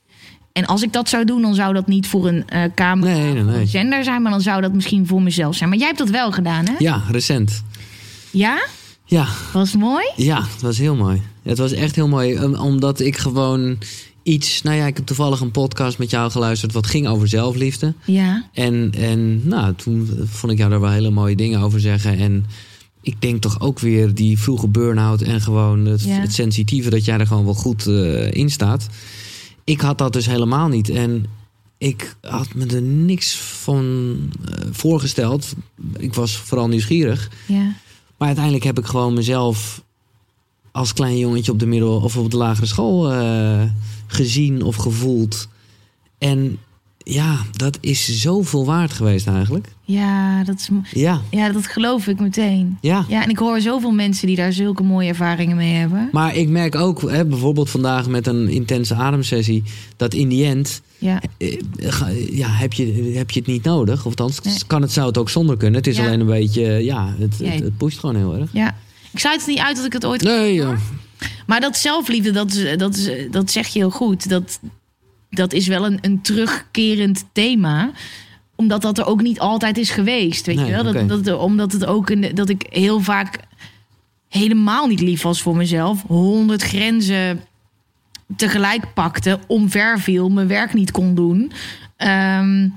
B: En als ik dat zou doen, dan zou dat niet voor een eh camera
A: Nee,
B: zender zijn. Maar dan zou dat misschien voor mezelf zijn. Maar jij hebt dat wel gedaan, hè?
A: Ja, recent.
B: Ja?
A: Ja,
B: Was het mooi?
A: ja, het was heel mooi. Het was echt heel mooi. Omdat ik gewoon iets... Nou ja, ik heb toevallig een podcast met jou geluisterd... wat ging over zelfliefde.
B: Ja.
A: En, en nou, toen vond ik jou daar wel hele mooie dingen over zeggen. En ik denk toch ook weer die vroege burn-out en gewoon het,
B: Ja.
A: het sensitieve dat jij er gewoon wel goed eh, in staat. Ik had dat dus helemaal niet. En ik had me er niks van eh, voorgesteld. Ik was vooral nieuwsgierig.
B: Ja.
A: Maar uiteindelijk heb ik gewoon mezelf als klein jongetje op de middel of op de lagere school eh, gezien of gevoeld. En ja, dat is zoveel waard geweest eigenlijk.
B: Ja, dat is,
A: Ja,
B: ja, dat geloof ik meteen.
A: ja.
B: Ja, en ik hoor zoveel mensen die daar zulke mooie ervaringen mee hebben.
A: Maar ik merk ook, hè, bijvoorbeeld vandaag met een intense ademsessie, dat in die end
B: Ja.
A: eh, ga- ja, heb, je, heb je het niet nodig. Of althans,
B: Nee.
A: kan het, zou het ook zonder kunnen. Het is
B: Ja.
A: alleen een beetje, ja, het, het, het pusht gewoon heel erg.
B: ja. Ik sluit het niet uit dat ik het ooit
A: Nee, ja.
B: Maar dat zelfliefde, dat, is, dat, is, dat zeg je heel goed. Dat, dat is wel een, een terugkerend thema. Omdat dat er ook niet altijd is geweest. Weet
A: Nee,
B: je wel? Dat, dat, omdat het ook een, dat ik heel vaak helemaal niet lief was voor mezelf. Honderd grenzen tegelijk pakte, omver viel, mijn werk niet kon doen. Ehm,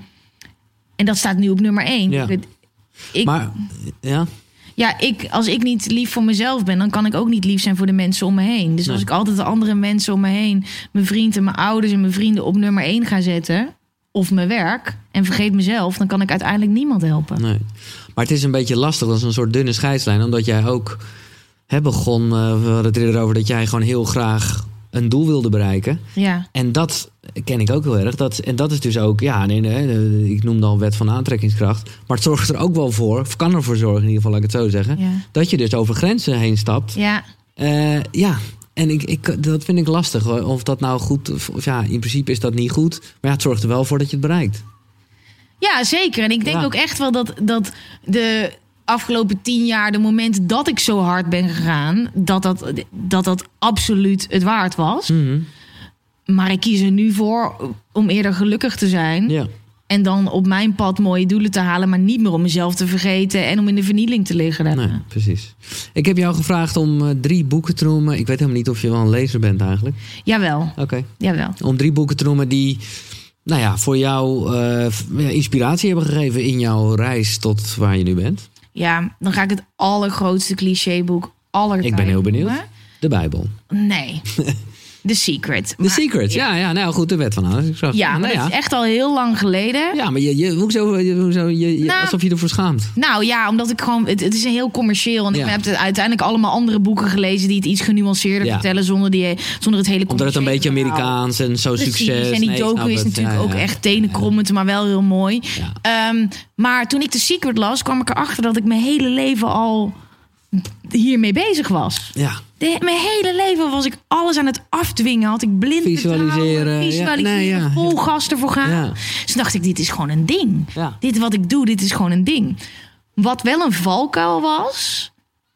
B: en dat staat nu op nummer één.
A: Ja.
B: Ik, ik-
A: Maar, ja,
B: ja, ik, als ik niet lief voor mezelf ben, dan kan ik ook niet lief zijn voor de mensen om me heen. Dus
A: Nee.
B: als ik altijd de andere mensen om me heen, mijn vriend en mijn ouders en mijn vrienden op nummer één ga zetten, of mijn werk, en vergeet mezelf, dan kan ik uiteindelijk niemand helpen.
A: Nee. Maar het is een beetje lastig, dat is een soort dunne scheidslijn. Omdat jij ook hè, begon, eh, we hadden het eerder over dat jij gewoon heel graag een doel wilde bereiken.
B: Ja,
A: En dat ken ik ook heel erg. Dat, en dat is dus ook, ja, nee, nee, ik noemde al wet van aantrekkingskracht. Maar het zorgt er ook wel voor, of kan ervoor zorgen in ieder geval, laat ik het zo zeggen.
B: ja,
A: Dat je dus over grenzen heen stapt.
B: ja.
A: Eh, ja, en ik, ik, dat vind ik lastig. hoor. Of dat nou goed, of, of ja, in principe is dat niet goed. Maar ja, het zorgt er wel voor dat je het bereikt.
B: Ja, zeker. En ik denk
A: Ja.
B: ook echt wel dat, dat de afgelopen tien jaar, de momenten dat ik zo hard ben gegaan, dat dat, dat, dat absoluut het waard was.
A: Mhm.
B: Maar ik kies er nu voor om eerder gelukkig te zijn.
A: Ja.
B: En dan op mijn pad mooie doelen te halen, maar niet meer om mezelf te vergeten en om in de vernieling te liggen.
A: Nee, precies. Ik heb jou gevraagd om eh, drie boeken te noemen. Ik weet helemaal niet of je wel een lezer bent eigenlijk.
B: Jawel,
A: Oké.
B: jawel.
A: Om drie boeken te noemen die, nou ja, voor jou eh, inspiratie hebben gegeven in jouw reis tot waar je nu bent.
B: Ja, dan ga ik het allergrootste clichéboek aller
A: Ik ben heel benieuwd. De Bijbel.
B: Nee. [laughs] The Secret.
A: The
B: Maar-
A: Secret. Ja, ja, nou goed, de wet van aantrekkingskracht.
B: Ja, maar
A: nou,
B: dat
A: ja.
B: is echt al heel lang geleden.
A: ja, maar je, je, hoezo, je, hoezo je, je-
B: Nou,
A: alsof je ervoor schaamt.
B: Nou ja, omdat ik gewoon. Het, het is een heel commercieel. En
A: Ja.
B: ik heb het uiteindelijk allemaal andere boeken gelezen die het iets genuanceerder
A: Ja.
B: vertellen zonder, die, zonder het hele
A: Omdat het een beetje. Amerikaans en zo
B: Precies.
A: succes.
B: En die
A: Nee, ik
B: docu is
A: het.
B: natuurlijk
A: Ja,
B: ook
A: ja.
B: echt tenenkrommend, maar wel heel mooi.
A: Ja.
B: Ehm, maar toen ik The Secret las, kwam ik erachter dat ik mijn hele leven al hiermee bezez was.
A: Ja,
B: De, mijn hele leven was ik alles aan het afdwingen. Had ik blind
A: Visualiseren, ja,
B: visualiseren,
A: nee, ja.
B: vol gas ervoor gaan.
A: Ja.
B: Dus dacht ik, dit is gewoon een ding. Dit wat ik doe, dit is gewoon een ding. Wat wel een valkuil was,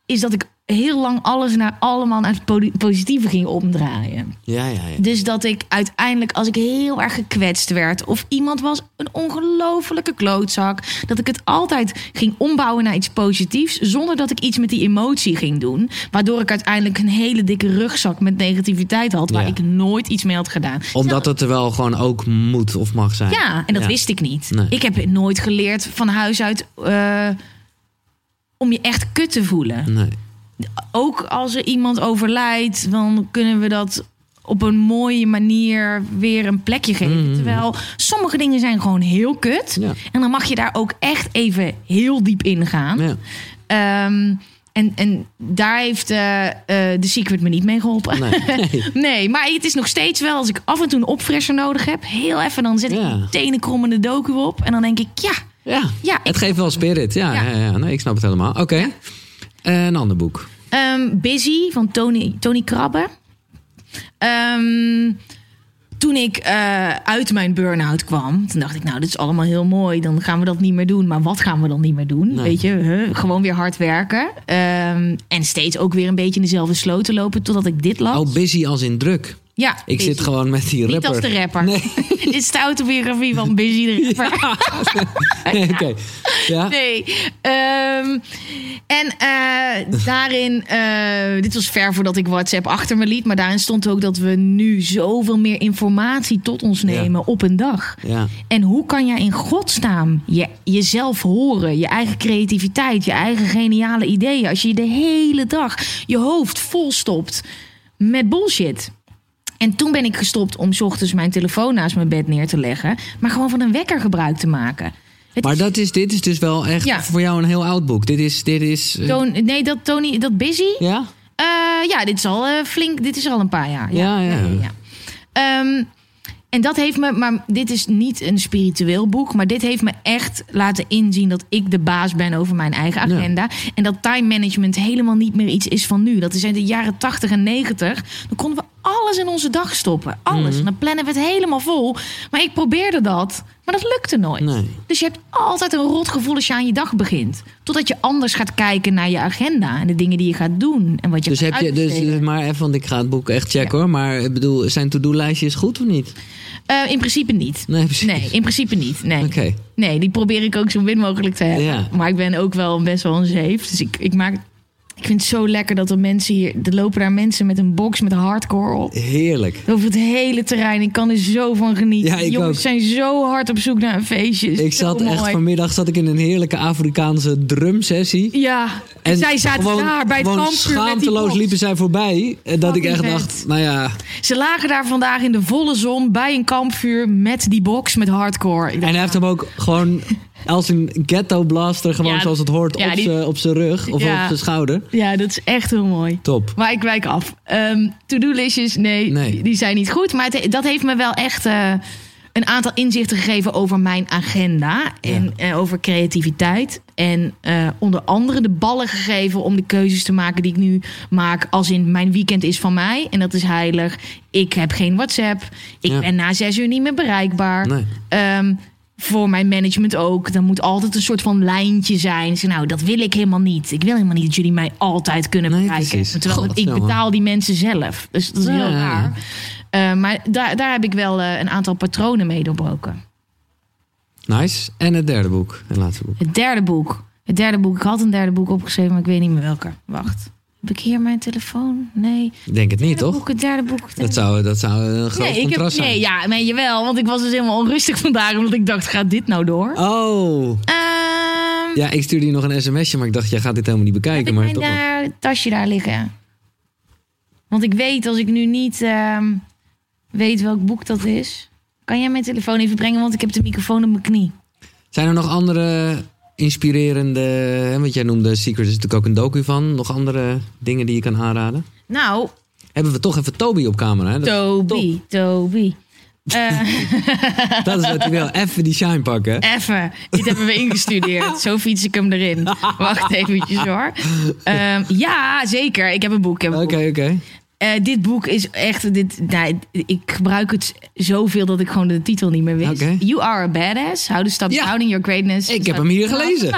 B: is dat ik heel lang alles naar allemaal naar het po- positieve ging omdraaien.
A: ja, ja. ja.
B: Dus dat ik uiteindelijk, als ik heel erg gekwetst werd... of iemand was een ongelofelijke klootzak... dat ik het altijd ging ombouwen naar iets positiefs... zonder dat ik iets met die emotie ging doen. Waardoor ik uiteindelijk een hele dikke rugzak met negativiteit had... waar
A: Ja.
B: ik nooit iets mee had gedaan.
A: Omdat het er wel gewoon ook moet of mag zijn.
B: Ja, en dat
A: Ja.
B: wist ik niet.
A: Nee.
B: Ik heb nooit geleerd van huis uit... eh, om je echt kut te voelen
A: Nee.
B: Ook als er iemand overlijdt, dan kunnen we dat op een mooie manier weer een plekje geven. Terwijl sommige dingen zijn gewoon heel kut.
A: Ja.
B: En dan mag je daar ook echt even heel diep in gaan.
A: Ja.
B: Ehm, en, en daar heeft eh, eh, The Secret me niet mee geholpen.
A: Nee. [laughs] Nee.
B: Nee, maar het is nog steeds wel als ik af en toe een opfresser nodig heb. Heel even, dan zet ik een tenenkrommende docu op. En dan denk ik, ja,
A: Ja,
B: Ja,
A: het
B: ik-
A: geeft wel spirit. Ja, ja.
B: Ja.
A: Nee, ik snap het helemaal. Oké. Een ander boek.
B: Ehm, Busy van Tony, Tony Krabbe. Ehm, toen ik eh, uit mijn burn-out kwam, toen dacht ik, nou, dit is allemaal heel mooi. Dan gaan we dat niet meer doen. Maar wat gaan we dan niet meer doen?
A: Nee.
B: Weet je, huh? gewoon weer hard werken. Ehm, en steeds ook weer een beetje in dezelfde sloot te lopen totdat ik dit las.
A: Oh, busy als in druk.
B: Ja,
A: Ik
B: Busy.
A: zit gewoon met die
B: Niet
A: rapper.
B: als de rapper.
A: Nee.
B: dit [laughs] is de autobiografie van Busy de rapper. [laughs]
A: Nee, Oké. Ja.
B: Nee. Ehm, en eh, daarin, eh, dit was ver voordat ik WhatsApp achter me liet, maar daarin stond ook dat we nu zoveel meer informatie tot ons nemen op een dag.
A: Ja.
B: En hoe kan jij in godsnaam je, jezelf horen, je eigen creativiteit, je eigen geniale ideeën, als je de hele dag je hoofd vol stopt met bullshit? En toen ben ik gestopt om 's ochtends mijn telefoon naast mijn bed neer te leggen, maar gewoon van een wekker gebruik te maken. Het
A: Maar dat is, dit is dus wel echt
B: Ja.
A: voor jou een heel oud boek. Dit is... Dit is eh,
B: nee, dat Tony, dat Busy.
A: ja?
B: Eh, ja, dit is al eh, flink. Dit is al een paar jaar.
A: Ja, ja.
B: Ehm, en dat heeft me, maar dit is niet een spiritueel boek, maar dit heeft me echt laten inzien dat ik de baas ben over mijn eigen
A: Ja.
B: agenda. En dat time management helemaal niet meer iets is van nu. Dat is in de jaren 80 en 90. Dan konden we alles in onze dag stoppen. Alles.
A: Mhm.
B: En dan plannen we het helemaal vol. Maar ik probeerde dat, maar dat lukte nooit.
A: Nee.
B: Dus je hebt altijd een rot gevoel als je aan je dag begint. Totdat je anders gaat kijken naar je agenda en de dingen die je gaat doen. En wat je
A: Dus heb je... Dus,
B: uitbesteden.
A: maar even, want ik ga het boek echt checken hoor. Maar ik bedoel, zijn to-do-lijstjes goed of niet?
B: Eh, in principe niet.
A: Nee, precies.
B: Nee, in principe niet. Nee. Nee, die probeer ik ook zo min mogelijk te hebben.
A: Ja.
B: Maar ik ben ook wel best wel een zeef. Dus ik, ik maak Ik vind het zo lekker dat er mensen hier... Er lopen daar mensen met een box met hardcore op.
A: Heerlijk.
B: Over het hele terrein. Ik kan er zo van genieten.
A: Ja, ik
B: Jongens
A: ook.
B: zijn zo hard op zoek naar een feestje.
A: Ik
B: zo
A: zat echt vanmiddag zat ik in een heerlijke Afrikaanse drumsessie.
B: Ja, en, zij zaten
A: gewoon,
B: daar bij het
A: gewoon
B: kampvuur met die
A: schaamteloos liepen zij voorbij. En dat ik echt dacht, nou ja.
B: Ze lagen daar vandaag in de volle zon bij een kampvuur met die box met hardcore.
A: En hij heeft hem ook gewoon [laughs] als een ghetto blaster, gewoon
B: Ja,
A: zoals het hoort,
B: ja,
A: op zijn op zijn rug of
B: Ja.
A: op zijn schouder.
B: Ja, dat is echt heel mooi.
A: Top.
B: Maar ik wijk af. Ehm To-do-listjes, nee,
A: Nee.
B: Die, zijn niet goed. Maar het- dat heeft me wel echt eh, een aantal inzichten gegeven over mijn agenda. En eh, over creativiteit. En eh, onder andere de ballen gegeven om de keuzes te maken die ik nu maak. Als in mijn weekend is van mij en dat is heilig. Ik heb geen WhatsApp. Ik ben na zes uur niet meer bereikbaar.
A: Nee.
B: Ehm, voor mijn management ook. Dan moet altijd een soort van lijntje zijn. Zeg, nou, dat wil ik helemaal niet. Ik wil helemaal niet dat jullie mij altijd kunnen bereiken. Terwijl ik betaal die mensen zelf. Dus dat is heel
A: Ja,
B: raar. Eh, maar daar, daar heb ik wel eh, een aantal patronen mee doorbroken.
A: Nice. En het derde boek. Het laatste boek.
B: Het derde boek. Het derde boek. Ik had een derde boek opgeschreven, maar ik weet niet meer welke. Wacht. Heb ik hier mijn telefoon? Nee.
A: Denk het niet,
B: derde
A: toch?
B: boek, het derde boek.
A: Dat zou, dat zou een groot
B: nee, ik heb,
A: contrast zijn.
B: nee, ja, nee, jawel. Want ik was dus helemaal onrustig vandaag. Omdat ik dacht, gaat dit nou door?
A: Oh.
B: Ehm,
A: Ja, ik stuurde je nog een sms'je, maar ik dacht, jij gaat dit helemaal niet bekijken.
B: ik
A: Maar toch
B: daar, tasje daar liggen? Want ik weet, als ik nu niet ehm, weet welk boek dat is... Kan jij mijn telefoon even brengen? Want ik heb de microfoon op mijn knie.
A: Zijn er nog andere inspirerende, hè, want jij noemde Secret, is natuurlijk ook een docu van. Nog andere dingen die je kan aanraden?
B: Nou,
A: Hebben we toch even Toby op camera, hè?
B: Toby, Toby. [laughs] Eh, [laughs]
A: dat is wat hij wil. Even die shine pakken.
B: Even, dit hebben we [laughs] ingestudeerd. Zo fiets ik hem erin. Wacht eventjes hoor. Ehm, ja, zeker. Ik heb een boek.
A: Oké, oké.
B: Eh, dit boek is echt... Dit, nou, ik gebruik het zoveel dat ik gewoon de titel niet meer wist. You are a badass. How to stop
A: Ja.
B: doubting your greatness.
A: Ik heb hem hier gelezen.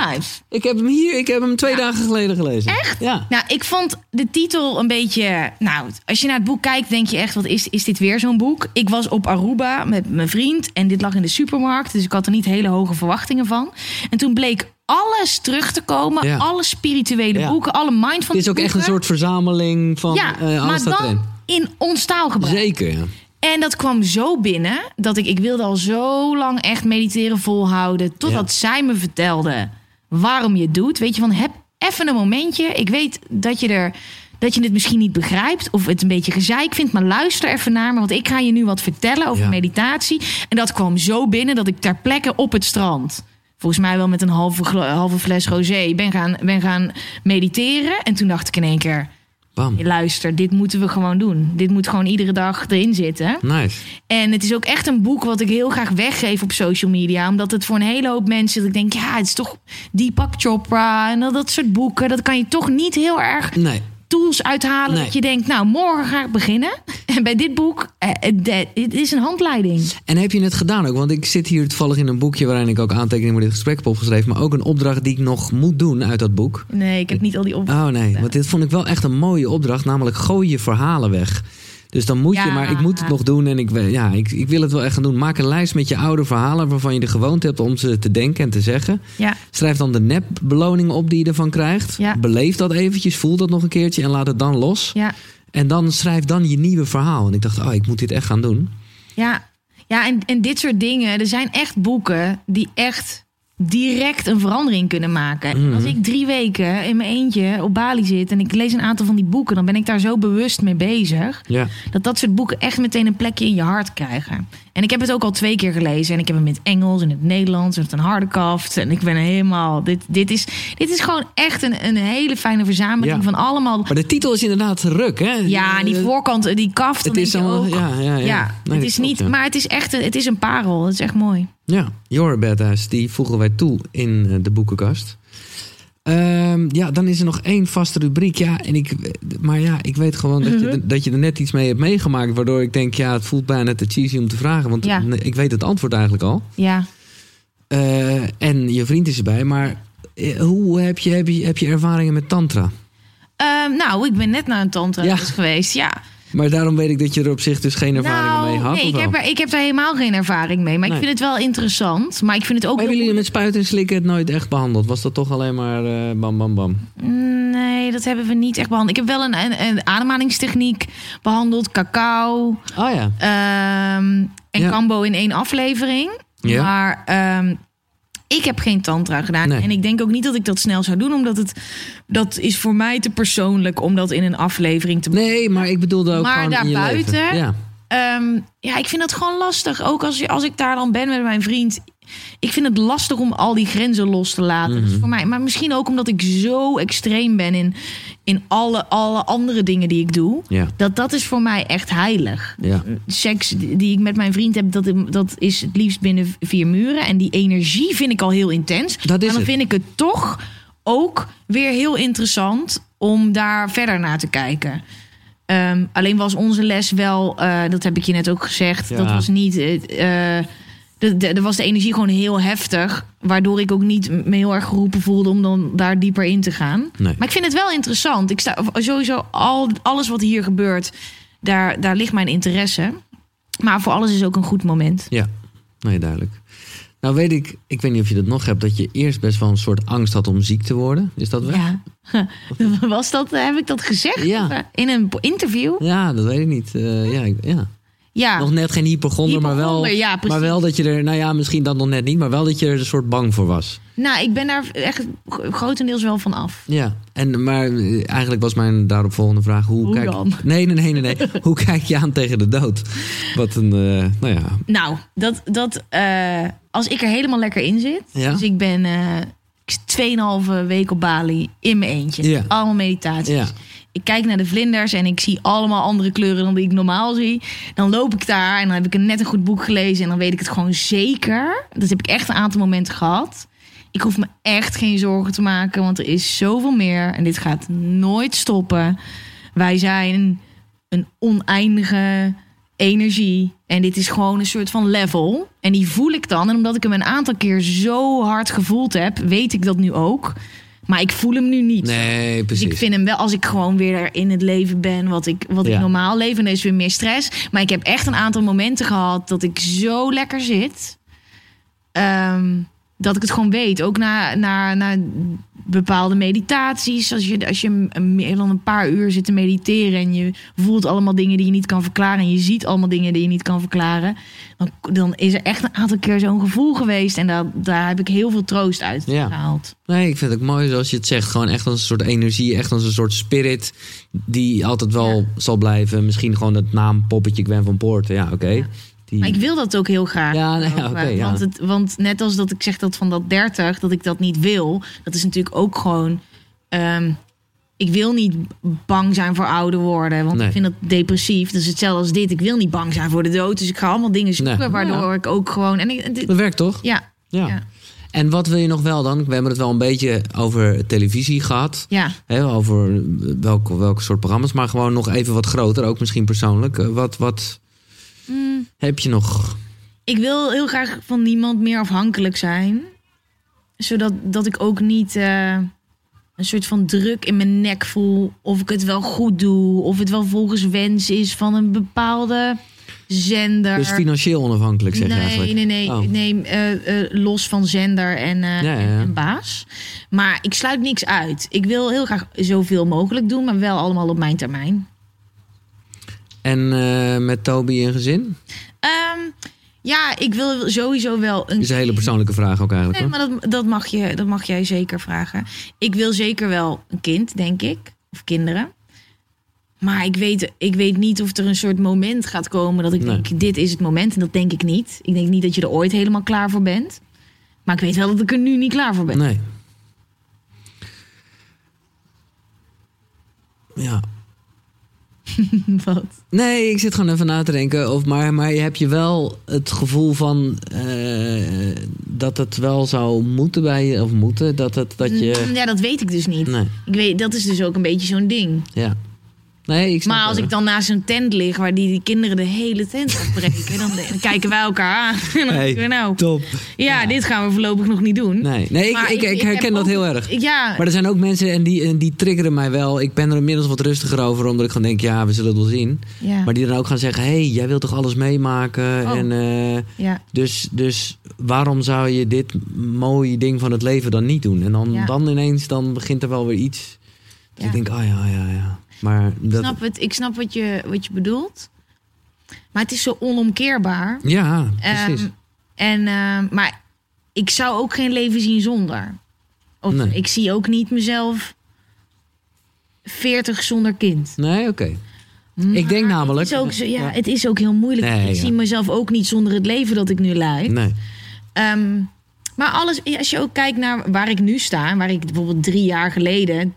A: Ik heb hem hier, ik heb hem twee dagen geleden gelezen.
B: Echt?
A: Ja.
B: Nou, ik vond de titel een beetje... Nou, als je naar het boek kijkt, denk je echt... wat is, is dit weer zo'n boek? Ik was op Aruba met mijn vriend en dit lag in de supermarkt. Dus ik had er niet hele hoge verwachtingen van. En toen bleek alles terug te komen.
A: Ja.
B: Alle spirituele
A: Ja.
B: boeken, alle mindfulness
A: Het is ook echt een soort verzameling van
B: Ja,
A: alles
B: maar dan
A: erin.
B: in ons taalgebruik.
A: Zeker, ja.
B: En dat kwam zo binnen dat ik, ik wilde al zo lang echt mediteren volhouden. Totdat zij me vertelde waarom je het doet. Weet je, van heb even een momentje. Ik weet dat je er. Dat je het misschien niet begrijpt of het een beetje gezeik vindt, maar luister even naar me, want ik ga je nu wat vertellen over
A: Ja.
B: meditatie. En dat kwam zo binnen dat ik ter plekke op het strand, volgens mij wel met een halve, halve fles rosé, ben gaan, ben gaan mediteren. En toen dacht ik in één keer,
A: Bam.
B: luister, dit moeten we gewoon doen. Dit moet gewoon iedere dag erin zitten.
A: Nice.
B: En het is ook echt een boek wat ik heel graag weggeef op social media. Omdat het voor een hele hoop mensen... dat ik denk, ja, het is toch Deepak Chopra en dat, dat soort boeken. Dat kan je toch niet heel erg
A: Nee.
B: Tools uithalen.
A: Nee.
B: Dat je denkt, nou, morgen ga ik beginnen. [laughs] En bij dit boek, eh, het het is een handleiding.
A: En heb je het gedaan ook? Want ik zit hier toevallig in een boekje waarin ik ook aantekeningen voor dit gesprek heb opgeschreven. Maar ook een opdracht die ik nog moet doen uit dat boek.
B: Nee, ik heb niet al die op.
A: Oh nee, want dit vond ik wel echt een mooie opdracht. Namelijk gooi je verhalen weg. Dus dan moet je, maar ik moet het nog doen en ik, ja, ik, ik wil het wel echt gaan doen. Maak een lijst met je oude verhalen waarvan je de gewoonte hebt om ze te denken en te zeggen.
B: Ja,
A: Schrijf dan de nepbeloningen op die je ervan krijgt.
B: Ja.
A: Beleef dat eventjes, voel dat nog een keertje en laat het dan los.
B: ja,
A: En dan schrijf dan je nieuwe verhaal. En ik dacht, oh, ik moet dit echt gaan doen.
B: ja. Ja, en, en dit soort dingen. Er zijn echt boeken die echt direct een verandering kunnen maken.
A: Mhm.
B: Als ik drie weken in mijn eentje op Bali zit en ik lees een aantal van die boeken, dan ben ik daar zo bewust mee bezig. Dat dat soort boeken echt meteen een plekje in je hart krijgen. En ik heb het ook al twee keer gelezen. En ik heb hem in het Engels, in het Nederlands, met een harde kaft. En ik ben helemaal... Dit, dit, is, dit is gewoon echt een, een hele fijne verzameling
A: Ja.
B: van allemaal...
A: Maar de titel is inderdaad ruk, hè?
B: Ja, die
A: Eh,
B: voorkant, die kaft.
A: Het is al,
B: ook,
A: ja, ja, ja.
B: ja,
A: Nee,
B: het is
A: klopt,
B: niet,
A: ja.
B: maar het is echt, een- het is een parel. Het is echt mooi.
A: Ja, Badass, die voegen wij toe in eh, de boekenkast. Ehm, ja, dan is er nog één vaste rubriek. Ja, en ik, maar ja, ik weet gewoon dat,
B: Mhm.
A: je, er- dat je er net iets mee hebt meegemaakt. Waardoor ik denk, ja, het voelt bijna te cheesy om te vragen. Want
B: Ja.
A: ik weet het antwoord eigenlijk al.
B: Ja.
A: Eh, en je vriend is erbij. Maar eh, hoe heb je, heb, je, heb je ervaringen met tantra?
B: Ehm, nou, ik ben net naar een tantra
A: Ja.
B: geweest. Ja.
A: Maar daarom weet ik dat je er op zich dus geen ervaring
B: nou,
A: mee had.
B: nee, ik heb, er, ik heb daar helemaal geen ervaring mee. Maar
A: Nee.
B: ik vind het wel interessant. Maar ik vind het ook...
A: Maar hebben jullie met spuiten en slikken het nooit echt behandeld? Was dat toch alleen maar eh, bam, bam, bam?
B: Nee, dat hebben we niet echt behandeld. Ik heb wel een, een, een ademhalingstechniek behandeld. Cacao.
A: Oh ja.
B: ehm, en
A: Ja.
B: Cambo in één aflevering.
A: Ja.
B: Maar ehm, ik heb geen tantra gedaan.
A: Nee.
B: En ik denk ook niet dat ik dat snel zou doen. Omdat het... Dat is voor mij te persoonlijk om dat in een aflevering te
A: Nee, maar ik bedoelde ook
B: Maar daarbuiten?
A: Ja.
B: Ehm, ja, ik vind dat gewoon lastig. Ook als, je- als ik daar dan ben met mijn vriend. Ik vind het lastig om al die grenzen los te laten. Dus voor mij, maar misschien ook omdat ik zo extreem ben in, in alle, alle andere dingen die ik doe.
A: Ja.
B: Dat dat is voor mij echt heilig.
A: Ja.
B: Seks die ik met mijn vriend heb, dat, dat is het liefst binnen vier muren. En die energie vind ik al heel intens.
A: Dat is
B: maar dan
A: het.
B: vind ik het toch ook weer heel interessant om daar verder naar te kijken. Ehm, alleen was onze les wel, eh, dat heb ik je net ook gezegd,
A: Ja.
B: dat was niet. de, er was de energie gewoon heel heftig. Waardoor ik ook niet me heel erg geroepen voelde om dan daar dieper in te gaan.
A: Nee.
B: Maar ik vind het wel interessant. Ik sta sowieso al, alles wat hier gebeurt, daar, daar ligt mijn interesse. Maar voor alles is ook een goed moment.
A: Ja, nee, duidelijk. Nou weet ik, ik weet niet of je dat nog hebt, dat je eerst best wel een soort angst had om ziek te worden. Is dat wel?
B: Ja. [laughs] Was dat, heb ik dat gezegd?
A: Ja.
B: In een interview?
A: Ja, dat weet ik niet. Eh, ja, ik- ja.
B: Ja.
A: Nog net geen hypochonder, maar wel,
B: ja,
A: maar wel dat je er, nou ja, misschien dan nog net niet, maar wel dat je er een soort bang voor was.
B: Nou, ik ben daar echt grotendeels wel van af.
A: Ja, en, maar eh, eigenlijk was mijn daaropvolgende vraag: hoe,
B: Hoe
A: kijk
B: dan?
A: Nee, nee, nee, nee. nee. [laughs] hoe kijk je aan tegen de dood? Wat een, eh, nou ja.
B: Nou, dat, dat, eh, als ik er helemaal lekker in zit.
A: Ja?
B: Dus ik ben zit 2,5 week op Bali in mijn eentje.
A: Ja.
B: Allemaal meditaties.
A: Ja.
B: Ik kijk naar de vlinders en ik zie allemaal andere kleuren dan die ik normaal zie. Dan loop ik daar en dan heb ik een net een goed boek gelezen. En dan weet ik het gewoon zeker. Dat heb ik echt een aantal momenten gehad. Ik hoef me echt geen zorgen te maken, want er is zoveel meer. En dit gaat nooit stoppen. Wij zijn een oneindige energie. En dit is gewoon een soort van level. En die voel ik dan. En omdat ik hem een aantal keer zo hard gevoeld heb, weet ik dat nu ook. Maar ik voel hem nu niet.
A: Nee,
B: Dus
A: precies.
B: ik vind hem wel, als ik gewoon weer in het leven ben wat ik, wat
A: Ja.
B: ik normaal leef, en er is weer meer stress. Maar ik heb echt een aantal momenten gehad dat ik zo lekker zit. ehm, dat ik het gewoon weet. Ook na, na, na bepaalde meditaties. Als je, als je een- meer dan een paar uur zit te mediteren en je voelt allemaal dingen die je niet kan verklaren. En je ziet allemaal dingen die je niet kan verklaren. Dan, dan is er echt een aantal keer zo'n gevoel geweest. En daar, daar heb ik heel veel troost uit
A: Ja.
B: gehaald.
A: Nee, ik vind het mooi zoals je het zegt. Gewoon echt als een soort energie, echt als een soort spirit die altijd wel
B: Ja.
A: zal blijven. Misschien gewoon het naampoppetje Gwen van Poorten. Ja, oké. Die-
B: Maar ik wil dat ook heel graag.
A: Ja, nee,
B: want, het, want net als dat ik zeg dat van dat 30, dat ik dat niet wil, dat is natuurlijk ook gewoon. ehm, ik wil niet bang zijn voor ouder worden, want
A: Nee.
B: ik vind dat depressief. Dat is hetzelfde als dit. Ik wil niet bang zijn voor de dood, dus ik ga allemaal dingen zoeken
A: Nee.
B: waardoor
A: Ja.
B: ik ook gewoon. En ik, dit-
A: Dat werkt toch?
B: ja,
A: Ja.
B: Ja.
A: En wat wil je nog wel dan? We hebben het wel een beetje over televisie gehad.
B: ja.
A: Hè, over welke, welke soort programma's. Maar gewoon nog even wat groter, ook misschien persoonlijk. Eh, Wat, wat
B: Mm,
A: heb je nog?
B: ik wil heel graag van niemand meer afhankelijk zijn, zodat dat ik ook niet. eh, een soort van druk in mijn nek voel. Of ik het wel goed doe. Of het wel volgens wens is van een bepaalde zender.
A: Dus financieel onafhankelijk zeg je
B: nee,
A: eigenlijk?
B: nee, nee,
A: Oh.
B: nee. eh, eh, los van zender en,
A: Ja, ja, ja.
B: en- en baas. Maar ik sluit niks uit. Ik wil heel graag zoveel mogelijk doen, maar wel allemaal op mijn termijn.
A: En eh, met Toby en gezin?
B: Ehm, ja, ik wil sowieso wel een.
A: Dat is een hele persoonlijke vraag ook eigenlijk.
B: Nee,
A: hoor.
B: maar dat, dat, mag je, dat mag jij zeker vragen. Ik wil zeker wel een kind, denk ik. Of kinderen. Maar ik weet, ik weet niet of er een soort moment gaat komen dat ik
A: Nee.
B: denk, dit is het moment. En dat denk ik niet. Ik denk niet dat je er ooit helemaal klaar voor bent. Maar ik weet wel dat ik er nu niet klaar voor ben.
A: Nee. Ja. [laughs]
B: Wat?
A: Nee, ik zit gewoon even na te denken. Of, maar, maar heb je wel het gevoel van eh, dat het wel zou moeten bij je, of moeten, dat, het, dat je.
B: Mm, Ja, dat weet ik dus niet.
A: Nee,
B: Ik weet, dat is dus ook een beetje zo'n ding.
A: ja. Nee, ik
B: Maar als
A: wel.
B: ik dan naast een tent lig waar die, die kinderen de hele tent afbreken, dan, dan [laughs] kijken wij elkaar aan. [laughs] En dan
A: Hey,
B: we, nou,
A: top.
B: ja, dit gaan we voorlopig nog niet doen.
A: Nee, nee ik, ik, herken dat
B: ook-
A: heel erg.
B: Ja,
A: Maar er zijn ook mensen en die, en die triggeren mij wel. Ik ben er inmiddels wat rustiger over, omdat ik gewoon denk, ja, we zullen het wel zien.
B: ja,
A: Maar die dan ook gaan zeggen, hé, hey, jij wilt toch alles meemaken?
B: Oh.
A: En, eh,
B: ja.
A: dus, dus waarom zou je dit mooie ding van het leven dan niet doen? En dan, dan ineens, dan begint er wel weer iets. Dus ik denk, oh ja, ja, ja. Maar
B: Ik
A: dat,
B: snap, het, ik snap wat, je, wat je bedoelt. Maar het is zo onomkeerbaar.
A: ja, precies.
B: Ehm, en, ehm, maar ik zou ook geen leven zien zonder. Of
A: Nee.
B: ik zie ook niet mezelf 40 zonder kind.
A: nee, oké. Ik denk namelijk...
B: Het is ook, zo, ja, het is ook heel moeilijk.
A: Nee,
B: ik
A: ja.
B: zie mezelf ook niet zonder het leven dat ik nu leid.
A: Nee.
B: Ehm, maar alles, als je ook kijkt naar waar ik nu sta, waar ik bijvoorbeeld drie jaar geleden